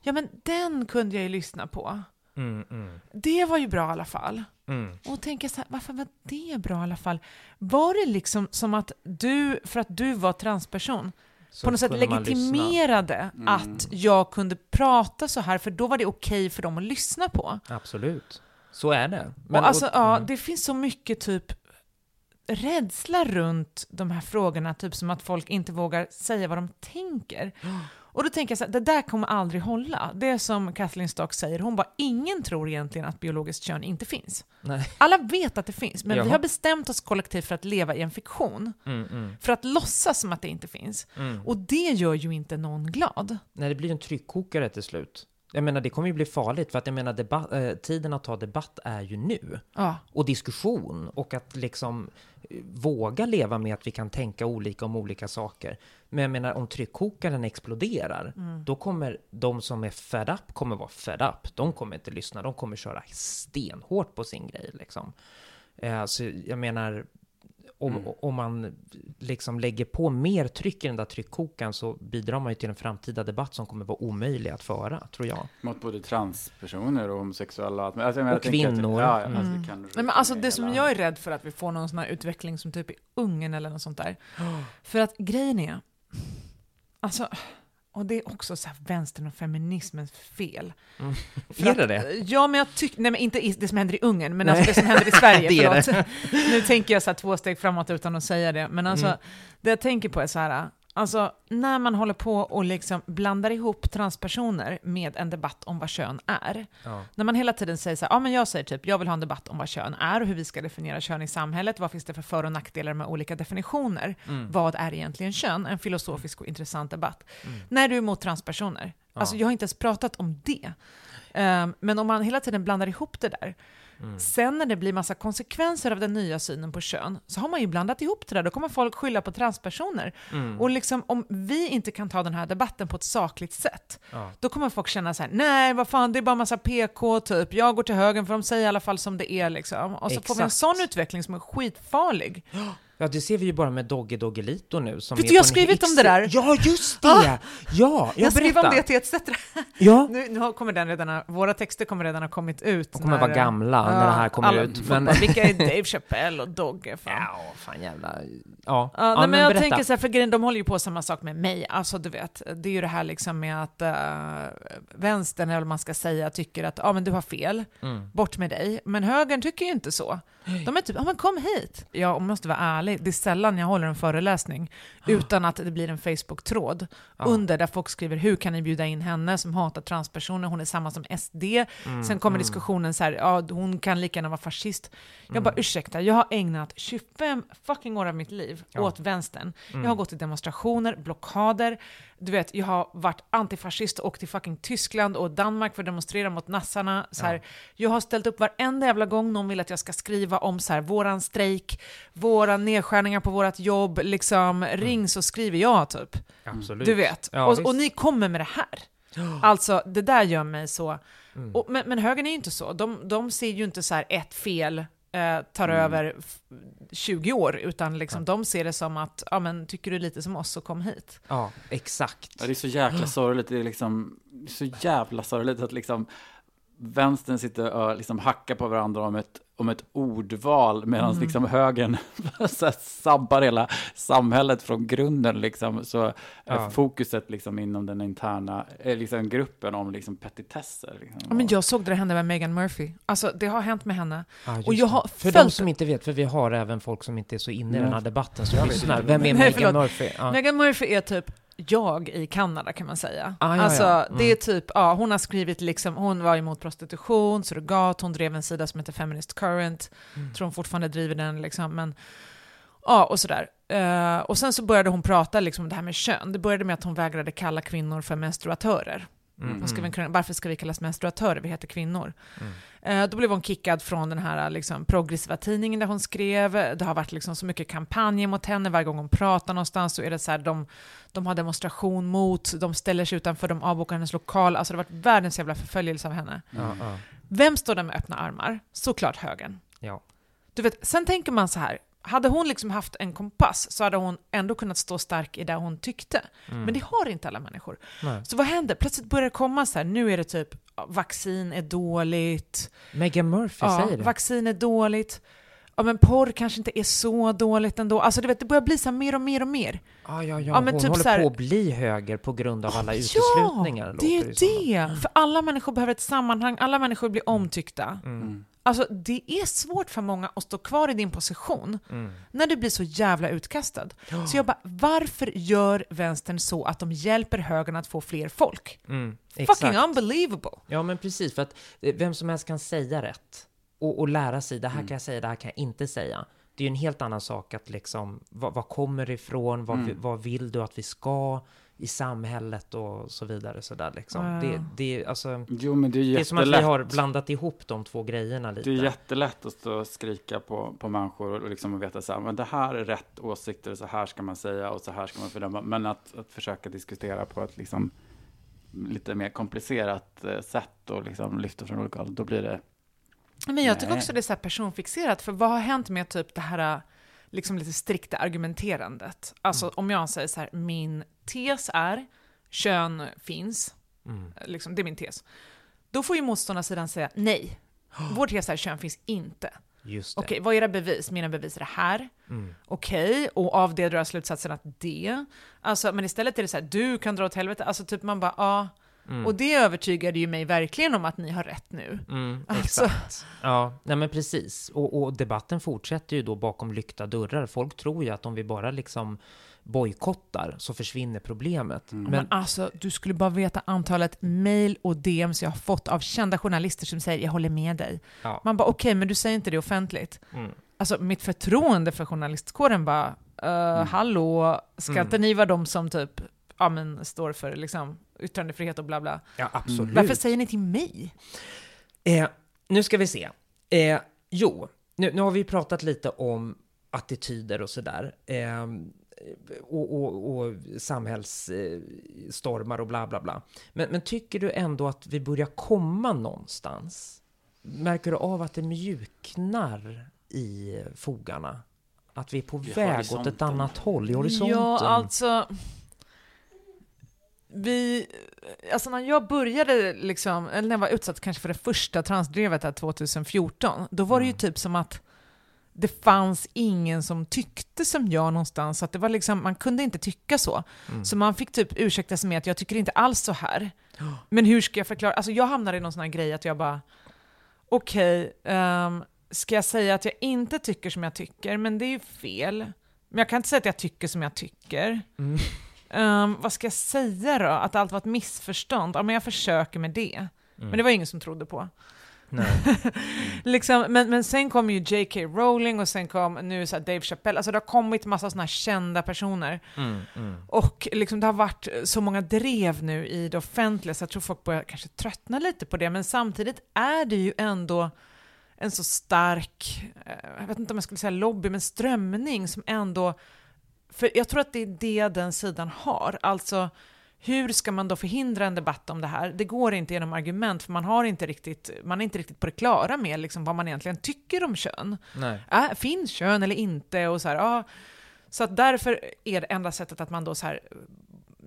ja, men den kunde jag ju lyssna på. Mm, mm, Det var ju bra i alla fall. mm. Och tänka så här, varför var det bra i alla fall? Var det liksom som att du, för att du var transperson, Så på något sätt legitimerade Mm. att jag kunde prata så här, för då var det okej för dem att lyssna på. Absolut. Så är det. och alltså, ja, mm. det finns så mycket typ rädsla runt de här frågorna, typ som att folk inte vågar säga vad de tänker. Och då tänker jag så här, det där kommer aldrig hålla. Det är som Kathleen Stock säger, hon bara, ingen tror egentligen att biologiskt kön inte finns. Nej. Alla vet att det finns, men vi Jaha. har bestämt oss kollektivt för att leva i en fiktion. Mm, mm, För att låtsas som att det inte finns. mm. Och det gör ju inte någon glad. Nej, det blir en tryckkokare till slut. Jag menar, det kommer ju bli farligt, för att jag menar, debatt, eh, tiden att ta debatt är ju nu. Ja, Och diskussion, och att liksom eh, våga leva med att vi kan tänka olika om olika saker. Men jag menar, om tryckkokaren exploderar, Mm. då kommer de som är fed up, kommer vara fed up. De kommer inte lyssna, de kommer köra stenhårt på sin grej liksom. Eh, så jag menar, om, Mm. om man liksom lägger på mer tryck i den där tryckkokaren så bidrar man ju till en framtida debatt som kommer vara omöjlig att föra, tror jag. Mot både transpersoner och homosexuella. Alltså, Och tänker att- kvinnor. Ja, Mm. alltså, det kan Nej, men alltså det som hela- jag är rädd för att vi får någon sån här utveckling som typ i Ungern eller något sånt där. För att grejen är, alltså, och det är också så här vänstern och feminismens fel. För Är det det? Ja, men jag tycker, nej men inte det som händer i Ungern, men Nej. alltså det som händer i Sverige, Det är förlåt. Nu tänker jag så här två steg framåt utan att säga det, men alltså Mm. det jag tänker på är så här, alltså när man håller på och liksom blandar ihop transpersoner med en debatt om vad kön är, Ja. när man hela tiden säger så här, ja men jag säger typ, jag vill ha en debatt om vad kön är och hur vi ska definiera kön i samhället, vad finns det för för och nackdelar med olika definitioner, Mm. vad är egentligen kön? En filosofisk och intressant debatt. Mm. När du är emot transpersoner, Ja. alltså jag har inte ens pratat om det. Ehm, men om man hela tiden blandar ihop det där, Mm. sen när det blir massa konsekvenser av den nya synen på kön, så har man ju blandat ihop det där, då kommer folk skylla på transpersoner. Mm. Och liksom, om vi inte kan ta den här debatten på ett sakligt sätt, Ja. då kommer folk känna så här: nej vad fan det är bara massa PK typ, jag går till höger för de säger i alla fall som det är liksom. Och så får vi en Exakt. sån utveckling som är skitfarlig. Ja, det ser vi ju bara med Dogge Doggelito nu. Som Vet du, jag har skrivit om det där. Ja, just det! Ah! Ja, jag, Jag skrev berätta. om det till ETC. Ja, Nu, nu kommer den redan, ha- våra texter kommer redan ha kommit ut. de kommer när, vara gamla när det här kommer alla ut. Men... Vilka är Dave Chappelle och Dogge? Fan. Ja, fan jävla... Ja, Ja, nej, men jag berätta. tänker så här, för grejen, de håller ju på samma sak med mig. Alltså du vet, det är ju det här liksom med att uh, vänstern, eller vad man ska säga, tycker att ja men du har fel, Mm. bort med dig. Men högern tycker ju inte så. De är typ, ja men kom hit. Jag måste vara ärlig, det är sällan jag håller en föreläsning utan att det blir en Facebook-tråd Ja. under där folk skriver hur kan ni bjuda in henne som hatar transpersoner, hon är samma som SD. Mm, Sen kommer mm. diskussionen så här, ja hon kan lika gärna vara fascist. Jag Mm. bara ursäkta, jag har ägnat 25 fucking år av mitt liv Ja. åt vänstern. Mm. Jag har gått i demonstrationer, blockader, du vet, jag har varit antifascist och åkt till fucking Tyskland och Danmark för att demonstrera mot nassarna. Så här, Ja. Jag har ställt upp varenda jävla gång någon vill att jag ska skriva om så här, våran strejk, våra nedskärningar på vårt jobb, liksom ring så skriver jag typ. Absolut. Du vet. Ja, och, och ni kommer med det här. Alltså, det där gör mig så... Mm. Och, men, men högern är ju inte så. De, de ser ju inte så här ett fel eh, tar Mm. över f- 20 år, utan liksom de ser det som att, ja men tycker du lite som oss så kom hit. Ja, exakt. Ja, det är så jäkla sorgligt. Det är liksom, så jävla sorgligt att liksom vänstern sitter och liksom hackar på varandra om ett, om ett ordval medan Mm. liksom högern sabbar hela samhället från grunden. Liksom. Så Ja. är fokuset liksom inom den interna eh, liksom gruppen om liksom petitesser. Liksom. Ja, men jag såg det hända med Meghan Murphy. Alltså, det har hänt med henne. Ja, Och jag har för de som inte vet, för vi har även folk som inte är så inne i Nej. den här debatten som Jag vet lyssnar. Vem är Nej, Meghan. Murphy? Ja. Meghan Murphy är typ jag i Kanada kan man säga. Ah, ja, alltså, ja. Mm. det är typ, ja, hon har skrivit liksom, hon var emot prostitution, surrogat, hon drev en sida som heter Feminist Current, Mm. tror hon fortfarande driver den liksom, men ja, och sådär. Eh, och sen så började hon prata liksom om det här med kön. Det började med att hon vägrade kalla kvinnor för menstruatörer. Mm. Ska vi, kunna- varför ska vi kallas menstruatörer? Vi heter kvinnor. Mm. Eh, då blev hon kickad från den här liksom, progressiva tidningen där hon skrev. Det har varit liksom, så mycket kampanjer mot henne. Varje gång hon pratar någonstans så är det så här, de, de har demonstration mot, de ställer sig utanför, de avbokar hennes lokal. Alltså det har varit världens jävla förföljelse av henne. Ja. Vem står där med öppna armar? Såklart högern. Ja. Du vet, sen tänker man så här, hade hon liksom haft en kompass så hade hon ändå kunnat stå stark i det hon tyckte. Mm. Men det har inte alla människor. Nej. Så vad händer? Plötsligt börjar det komma så här, nu är det typ ja, vaccin är dåligt, Meghan Murphy ja, säger det. vaccin är dåligt, ja men porr kanske inte är så dåligt ändå. Alltså du vet, det börjar bli så här mer och mer och mer. Ja, ja, ja. Ja, men hon typ håller så här- på att bli höger på grund av alla Ja, uteslutningar. det är som. det! För alla människor behöver ett sammanhang, alla människor blir omtyckta. Mm. Alltså det är svårt för många att stå kvar i din position Mm. när du blir så jävla utkastad. Så jag bara, varför gör vänstern så att de hjälper högern att få fler folk? Mm. Fucking Exakt. unbelievable! Ja, men precis. För att eh, vem som helst kan säga rätt och, och lära sig. Det här Mm. kan jag säga, det här kan jag inte säga. Det är ju en helt annan sak att liksom, vad, vad kommer ifrån? Vad, Mm. vad vill du att vi ska i samhället och så vidare. Så där, liksom. Ja. det, det, är, alltså, Jo, men det är det är som att vi jättelätt. har blandat ihop de två grejerna lite. Det är jättelätt att stå och skrika på, på människor och liksom veta så här, men det här är rätt åsikter, så här ska man säga och så här ska man fördöma. Men att, att försöka diskutera på ett liksom lite mer komplicerat eh, sätt och liksom lyfta från olika håll, då blir det... Men jag tycker Nej. också det är så här personfixerat, för vad har hänt med typ det här liksom lite strikta argumenterandet? Alltså om jag säger så här, min tes är kön finns, Mm. liksom, det är min tes. Då får ju motståndarsidan säga nej. Vår tes är kön finns inte. Just det. Okej, vad är era bevis? Mina bevis är det här. Mm. Okej, och av det drar jag slutsatsen att det. Alltså, men istället är det så här, du kan dra åt helvete. Alltså typ man bara, ja. Mm. Och det övertygade ju mig verkligen om att ni har rätt nu. Mm, Alltså. exakt. Ja, nej men precis. Och, och debatten fortsätter ju då bakom lyckta dörrar. Folk tror ju att om vi bara liksom bojkottar så försvinner problemet. Mm. Men, Men alltså, du skulle bara veta antalet mail och DMs jag har fått av kända journalister som säger jag håller med dig. ja. Man bara okej, men du säger inte det offentligt. Mm. Alltså mitt förtroende för journalistkåren bara, uh, hallå, ska Mm. inte ni vara de som typ, ja men står för liksom yttrandefrihet och bla bla. ja, absolut. Varför säger ni till mig? Eh, nu ska vi se. Eh, jo, nu, nu har vi pratat lite om attityder och sådär. Eh, och, och, och samhällsstormar och bla bla bla. Men, men tycker du ändå att vi börjar komma någonstans? Märker du av att det mjuknar i fogarna? Att vi är på I väg åt ett annat håll, i horisonten? Ja, alltså... Vi, alltså när jag började, liksom, eller när jag var utsatt kanske för det första transdrevet här 2014, då var det ju Mm. typ som att det fanns ingen som tyckte som jag någonstans, att det var liksom, man kunde inte tycka så. Mm. Så man fick typ ursäkta sig med att jag tycker inte alls så här. Men hur ska jag förklara? Alltså jag hamnade i någon sån här grej att jag bara, okej, ehm, ska jag säga att jag inte tycker som jag tycker, men det är ju fel. Men jag kan inte säga att jag tycker som jag tycker. Mm. Ehm, vad ska jag säga då? Att allt var ett missförstånd? Ja, men jag försöker med det. Mm. Men det var ingen som trodde på. Nej. Liksom, men, men sen kom ju J.K. Rowling och sen kom nu så Dave Chappelle. Alltså det har kommit massa sådana här kända personer. Mm, mm. Och liksom det har varit så många drev nu i det offentliga så jag tror folk börjar kanske tröttna lite på det. Men samtidigt är det ju ändå en så stark, eh, jag vet inte om jag skulle säga lobby, men strömning som ändå... För jag tror att det är det den sidan har. Alltså, hur ska man då förhindra en debatt om det här? Det går inte genom argument, för man, har inte riktigt, man är inte riktigt på det klara med liksom vad man egentligen tycker om kön. Nej. Äh, finns kön eller inte? Och så, här, ja. så därför är det enda sättet att man då så här,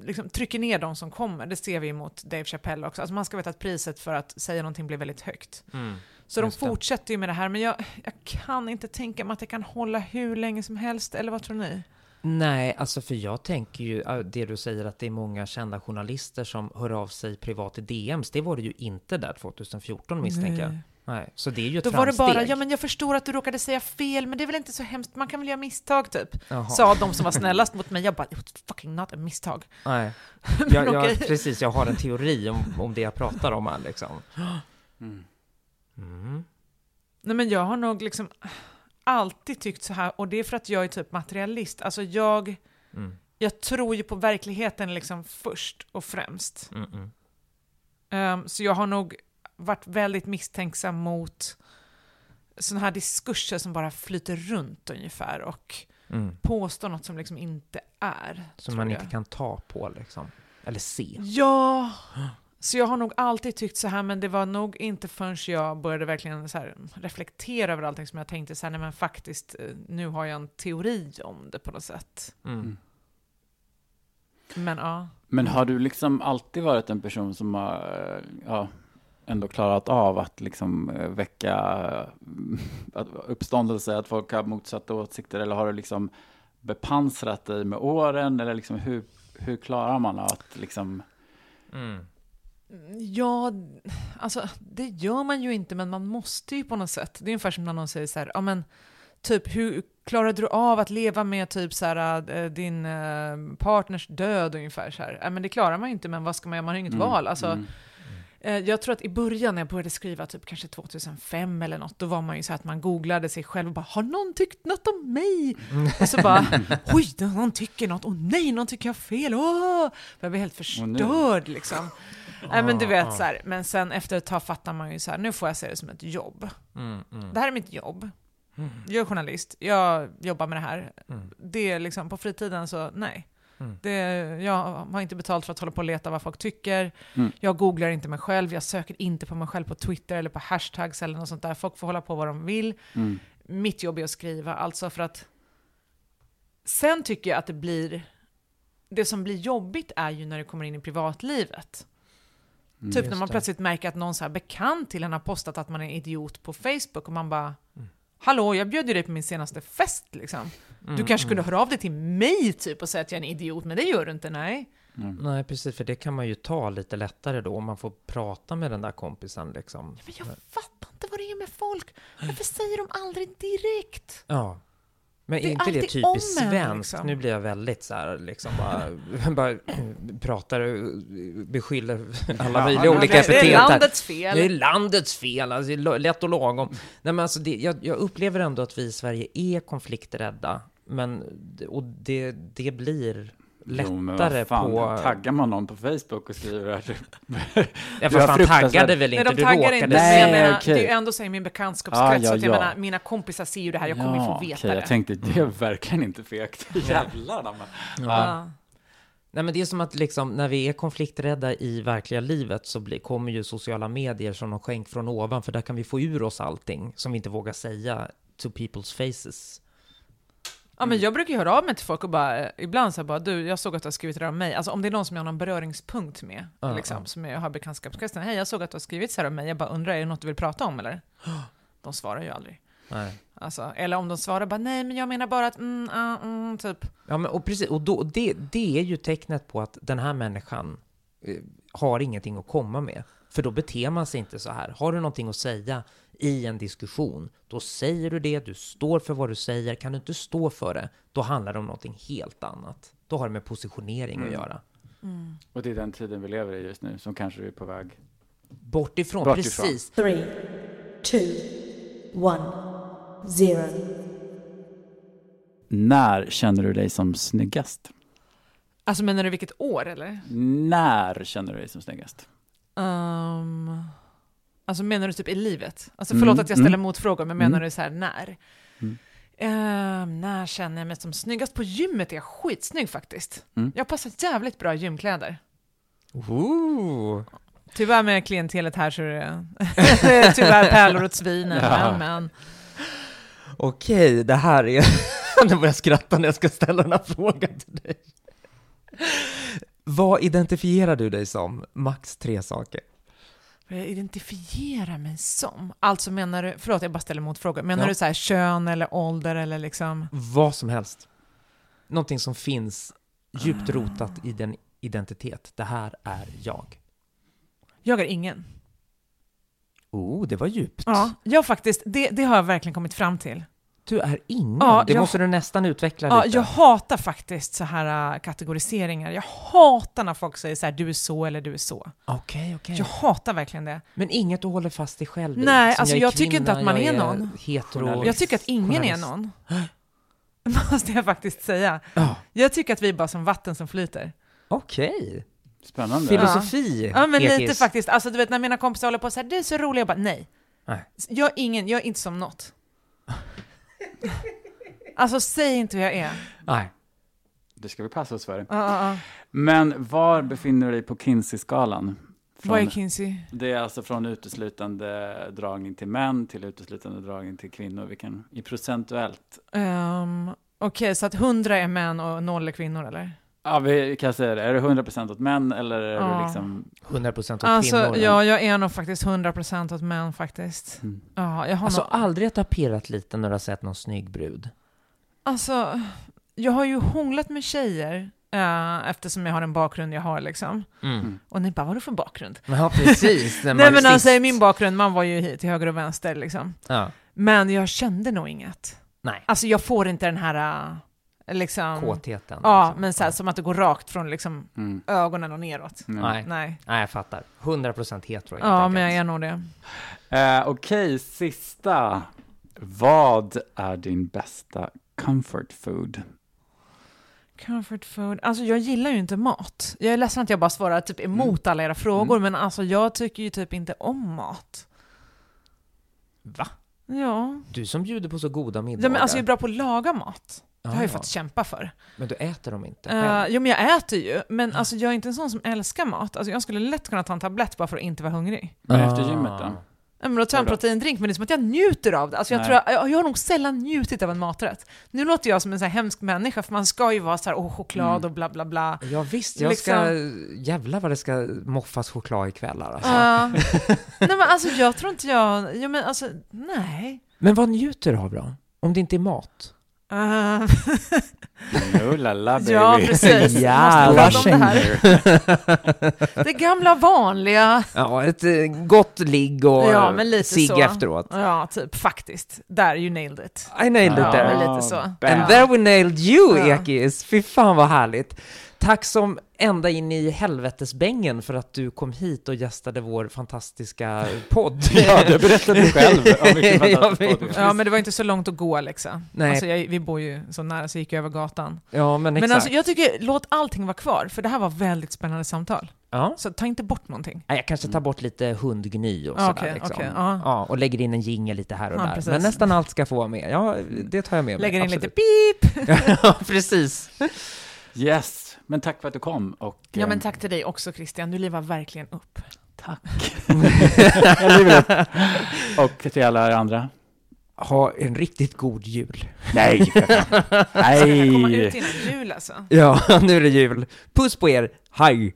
liksom trycker ner de som kommer. Det ser vi mot Dave Chappelle också. Alltså man ska veta att priset för att säga någonting blir väldigt högt. Mm. Så de Just det. fortsätter ju med det här, men jag, jag kan inte tänka mig att det kan hålla hur länge som helst, eller vad tror ni? Nej, alltså för jag tänker ju, det du säger att det är många kända journalister som hör av sig privat i DMs, det var det ju inte där 2014 misstänker jag. Nej. Så det är ju ett Då var det framsteg. bara, ja men jag förstår att du råkade säga fel, men det är väl inte så hemskt, man kan väl göra misstag typ. Jaha. Sa de som var snällast mot mig, jag bara, it was fucking not a misstag. Nej. Jag, jag, okej. precis, jag har en teori om, om det jag pratar om här liksom. Mm. Mm. Nej men jag har nog liksom alltid tyckt så här, och det är för att jag är typ materialist. Alltså jag, Mm. jag tror ju på verkligheten liksom först och främst. Mm, mm. Ehm, så jag har nog varit väldigt misstänksam mot sådana här diskurser som bara flyter runt ungefär och Mm. påstår något som liksom inte är. Som man jag. inte kan ta på liksom. Eller se. Ja, så jag har nog alltid tyckt så här, men det var nog inte förrän jag började verkligen så här reflektera över allting som jag tänkte så här, nej men faktiskt, eh, nu har jag en teori om det på något sätt. Mm. Men ja. Men har du liksom alltid varit en person som har eh, ja, ändå klarat av att liksom eh, väcka att uppståndelse, att folk har motsatta åsikter, eller har du liksom bepansrat dig med åren, eller liksom hur, hur klarar man att liksom... Mm. Ja, alltså det gör man ju inte, men man måste ju på något sätt. Det är ungefär som när någon säger så här, ja men typ hur klarade du av att leva med typ så här, eh, din eh, partners död ungefär så här? Ja, men det klarar man ju inte, men vad ska man göra? Man har inget Mm, val. Alltså, mm. Eh, Jag tror att i början när jag började skriva, typ kanske 2005 eller något, då var man ju så att man googlade sig själv och bara “Har någon tyckt något om mig?” Och så bara “Oj, någon tycker något, åh nej, någon tycker jag fel, åh!” För Jag blev helt förstörd liksom. Nej men du vet så här, men sen efter ett tag fattar man ju så här, nu får jag se det som ett jobb. Mm. Mm. Det här är mitt jobb. Mm. Jag är journalist, jag jobbar med det här. Mm. Det är liksom, på fritiden så nej. Mm. Det, jag har inte betalt för att hålla på och leta vad folk tycker. Mm. Jag googlar inte mig själv, jag söker inte på mig själv på Twitter eller på hashtags eller något sånt där. Folk får hålla på vad de vill. Mm. Mitt jobb är att skriva, alltså för att... Sen tycker jag att det blir... Det som blir jobbigt är ju när det kommer in i privatlivet. Mm. Typ när man det. plötsligt märker att någon så här bekant till en har postat att man är idiot på Facebook och man bara Mm. Hallå, jag bjöd ju dig på min senaste fest liksom. Du Mm, kanske skulle mm. höra av dig till mig typ och säga att jag är en idiot, men det gör du inte, nej. Mm. Nej, precis, för det kan man ju ta lite lättare då om man får prata med den där kompisen liksom. Men jag fattar inte vad det är med folk. Varför säger de aldrig direkt? Ja. Men Det är är inte det typiskt om en, svenskt? liksom. Nu blir jag väldigt så här, liksom bara, bara pratar, beskyller alla Ja, möjliga det- olika det epitet är här. landets fel. Det är landets fel, alltså, det är lätt och lagom. Nej, men alltså, det, jag, jag upplever ändå att vi i Sverige är konflikträdda, men och det, det blir lättare vad fan, på... Taggar man någon på Facebook och skriver att Ja, Du fast han taggade väl Nej, inte, de du taggar råkade inte, Nej, men jag menar, okej. det är ju ändå så i min bekantskapskrets, Ah, ja, att jag ja. menar, mina kompisar ser ju det här, jag kommer ju få veta okej, det. Jag tänkte, det är verkligen inte fegt. Jävlar. Ja. Nej men det är som att liksom, när vi är konflikträdda i verkliga livet så blir, kommer ju sociala medier som någon skänk från ovan, för där kan vi få ur oss allting som vi inte vågar säga to people's faces. Ja, men jag brukar ju höra av mig till folk och bara, eh, ibland så här bara, du, jag såg att du har skrivit det där om mig. Alltså om det är någon som jag har någon beröringspunkt med, Ja, liksom, ja. som jag har bekantskapskretsen. Hej, jag såg att du har skrivit så här om mig. Jag bara undrar, är det något du vill prata om eller? De svarar ju aldrig. Nej. Alltså, eller om de svarar bara, nej, men jag menar bara att, mm, ah, mm, typ. Ja, men och precis, och då, det, det är ju tecknet på att den här människan eh, har ingenting att komma med. För då beter man sig inte så här. Har du någonting att säga i en diskussion, då säger du det, du står för vad du säger. Kan du inte stå för det, då handlar det om någonting helt annat. Då har det med positionering att Mm. göra. Och det är den tiden vi lever i just nu som kanske är på väg. Bort ifrån, Bort ifrån. precis. Three, two, one, zero. När känner du dig som snyggast? Alltså menar du vilket år eller? När känner du dig som snyggast? Um, alltså menar du typ i livet? Alltså Mm, förlåt att jag ställer mm. motfrågor, men menar Mm. du så här när? Mm. Ehm, när känner jag mig som snyggast? På gymmet är jag skitsnygg faktiskt. Mm. Jag passar jävligt bra gymkläder. Ooh. Tyvärr med klientelet här så är det tyvärr pärlor åt svinen, Ja. men, men Okej, det här är... nu börjar jag skratta när jag ska ställa den här frågan till dig. Vad identifierar du dig som? Max tre saker. Jag identifierar mig som? Alltså menar du, förlåt jag bara ställer motfrågor, menar Ja. du så här kön eller ålder eller liksom? Vad som helst. Någonting som finns djupt rotat i den identitet. Det här är jag. Jag är ingen. Oh, det var djupt. Ja, jag faktiskt, det, det har jag verkligen kommit fram till. Du är ingen. Ja, det jag- måste du nästan utveckla Ja, lite. jag hatar faktiskt så här äh, kategoriseringar. Jag hatar när folk säger så här, du är så eller du är så. Okej, okej. Jag hatar verkligen det. Men inget du håller fast dig själv? Nej, alltså är jag tycker inte kvinna, att man jag är någon. Hetero. Jag tycker att ingen är Journalist. någon. Måste jag faktiskt säga. Ja, Jag tycker att vi är bara som vatten som flyter. okej. Spännande. Filosofi, Ja, men Ekis. lite faktiskt. Alltså du vet när mina kompisar håller på så här, du är så rolig, jag bara nej. Nej. Jag är ingen, jag är inte som något. Alltså säg inte hur jag är. Nej. Det ska vi passa oss för. Ja, ja, ja. Men var befinner du dig på Kinsey-skalan? Vad är Kinsey? Det är alltså från uteslutande dragning till män till uteslutande dragning till kvinnor. Vilken, I procentuellt. Um, Okej, så att 100 är män och 0 är kvinnor eller? Ja, vi kan säga det. Är det 100% åt män eller är Ja. du liksom... 100% åt Alltså, kvinnor. ja, jag är nog faktiskt 100% åt män faktiskt. Mm. Ja, jag har Alltså nog, aldrig att du har pirrat lite när du har sett någon snygg brud? alltså, jag har ju hånglat med tjejer eh, eftersom jag har den bakgrund jag har liksom. Mm. Och ni bara, vad har du för bakgrund? Ja, precis. Nej men alltså i sist- min bakgrund, man var ju hit till höger och vänster liksom. Ja. Men jag kände nog inget. Nej, Alltså jag får inte den här, äh, liksom... kåtheten. Ja, liksom. men så här, som att det går rakt från liksom Mm. ögonen och neråt. Mm. Nej. Nej. Nej, jag fattar. 100% hetero helt Ja, men jag är nog det. Eh, Okej, sista. Vad är din bästa comfort food? Comfort food. Alltså jag gillar ju inte mat. Jag är ledsen att jag bara svarar typ emot alla era frågor, men alltså jag tycker ju typ inte om mat. Va? Ja. Du som bjuder på så goda middagar. ja men alltså jag är bra på att laga mat. Det har jag ju Ja, fått kämpa för. Men du äter dem inte Uh, jo men jag äter ju, men alltså jag är inte en sån som älskar mat. Alltså jag skulle lätt kunna ta en tablett bara för att inte vara hungrig. Men Ah. efter gymmet då? Ja, men då tar jag en proteindrink, men det är som att jag njuter av det. Alltså jag, Nej. tror jag, jag, har nog sällan njutit av en maträtt. Nu låter jag som en så här hemsk människa, för man ska ju vara så här, åh, choklad Mm. och bla bla bla. Ja visst, jag ska... Liksom- Jävlar vad det ska moffas choklad ikväll här, alltså. Ja. nej men alltså jag tror inte jag, ja men alltså, nej. Men vad njuter du av då? Om det inte är mat? Uh, la la baby. ja precis, Ja, om det här. Det gamla vanliga. Ja, ett eh, gott ligg och Ja, cigg efteråt. Ja, typ faktiskt. Där, you nailed it. I nailed Ja, it there. lite så. And there we nailed you, Ja. Ekis! Fy fan vad härligt! Tack som ända in i helvetesbängen för att du kom hit och gästade vår fantastiska podd. Ja, det berättade du själv. Ja, men det var inte så långt att gå Alexa. Nej. Alltså, jag, vi bor ju så nära så jag gick över gatan. Ja, men exakt. Men alltså, jag tycker, låt allting vara kvar, för det här var väldigt spännande samtal. ja. Så ta inte bort någonting. Nej, Jag kanske tar bort lite hundgny och sådär okej, liksom. okej, ja. ja, och lägger in en jingel lite här och Ja, där. precis. Men nästan allt ska få vara med. Ja, det tar jag med mig. Lägger in lite absolut. pip! ja, precis. Yes, men tack för att du kom. Och, Ja, men eh, tack till dig också Christian, du livar verkligen upp. Tack. Jag lever upp. Och till alla er andra. Ha en riktigt god jul. Nej. Jag kan komma Nej. ut innan jul alltså. Ja, nu är det jul. Puss på er. Hej!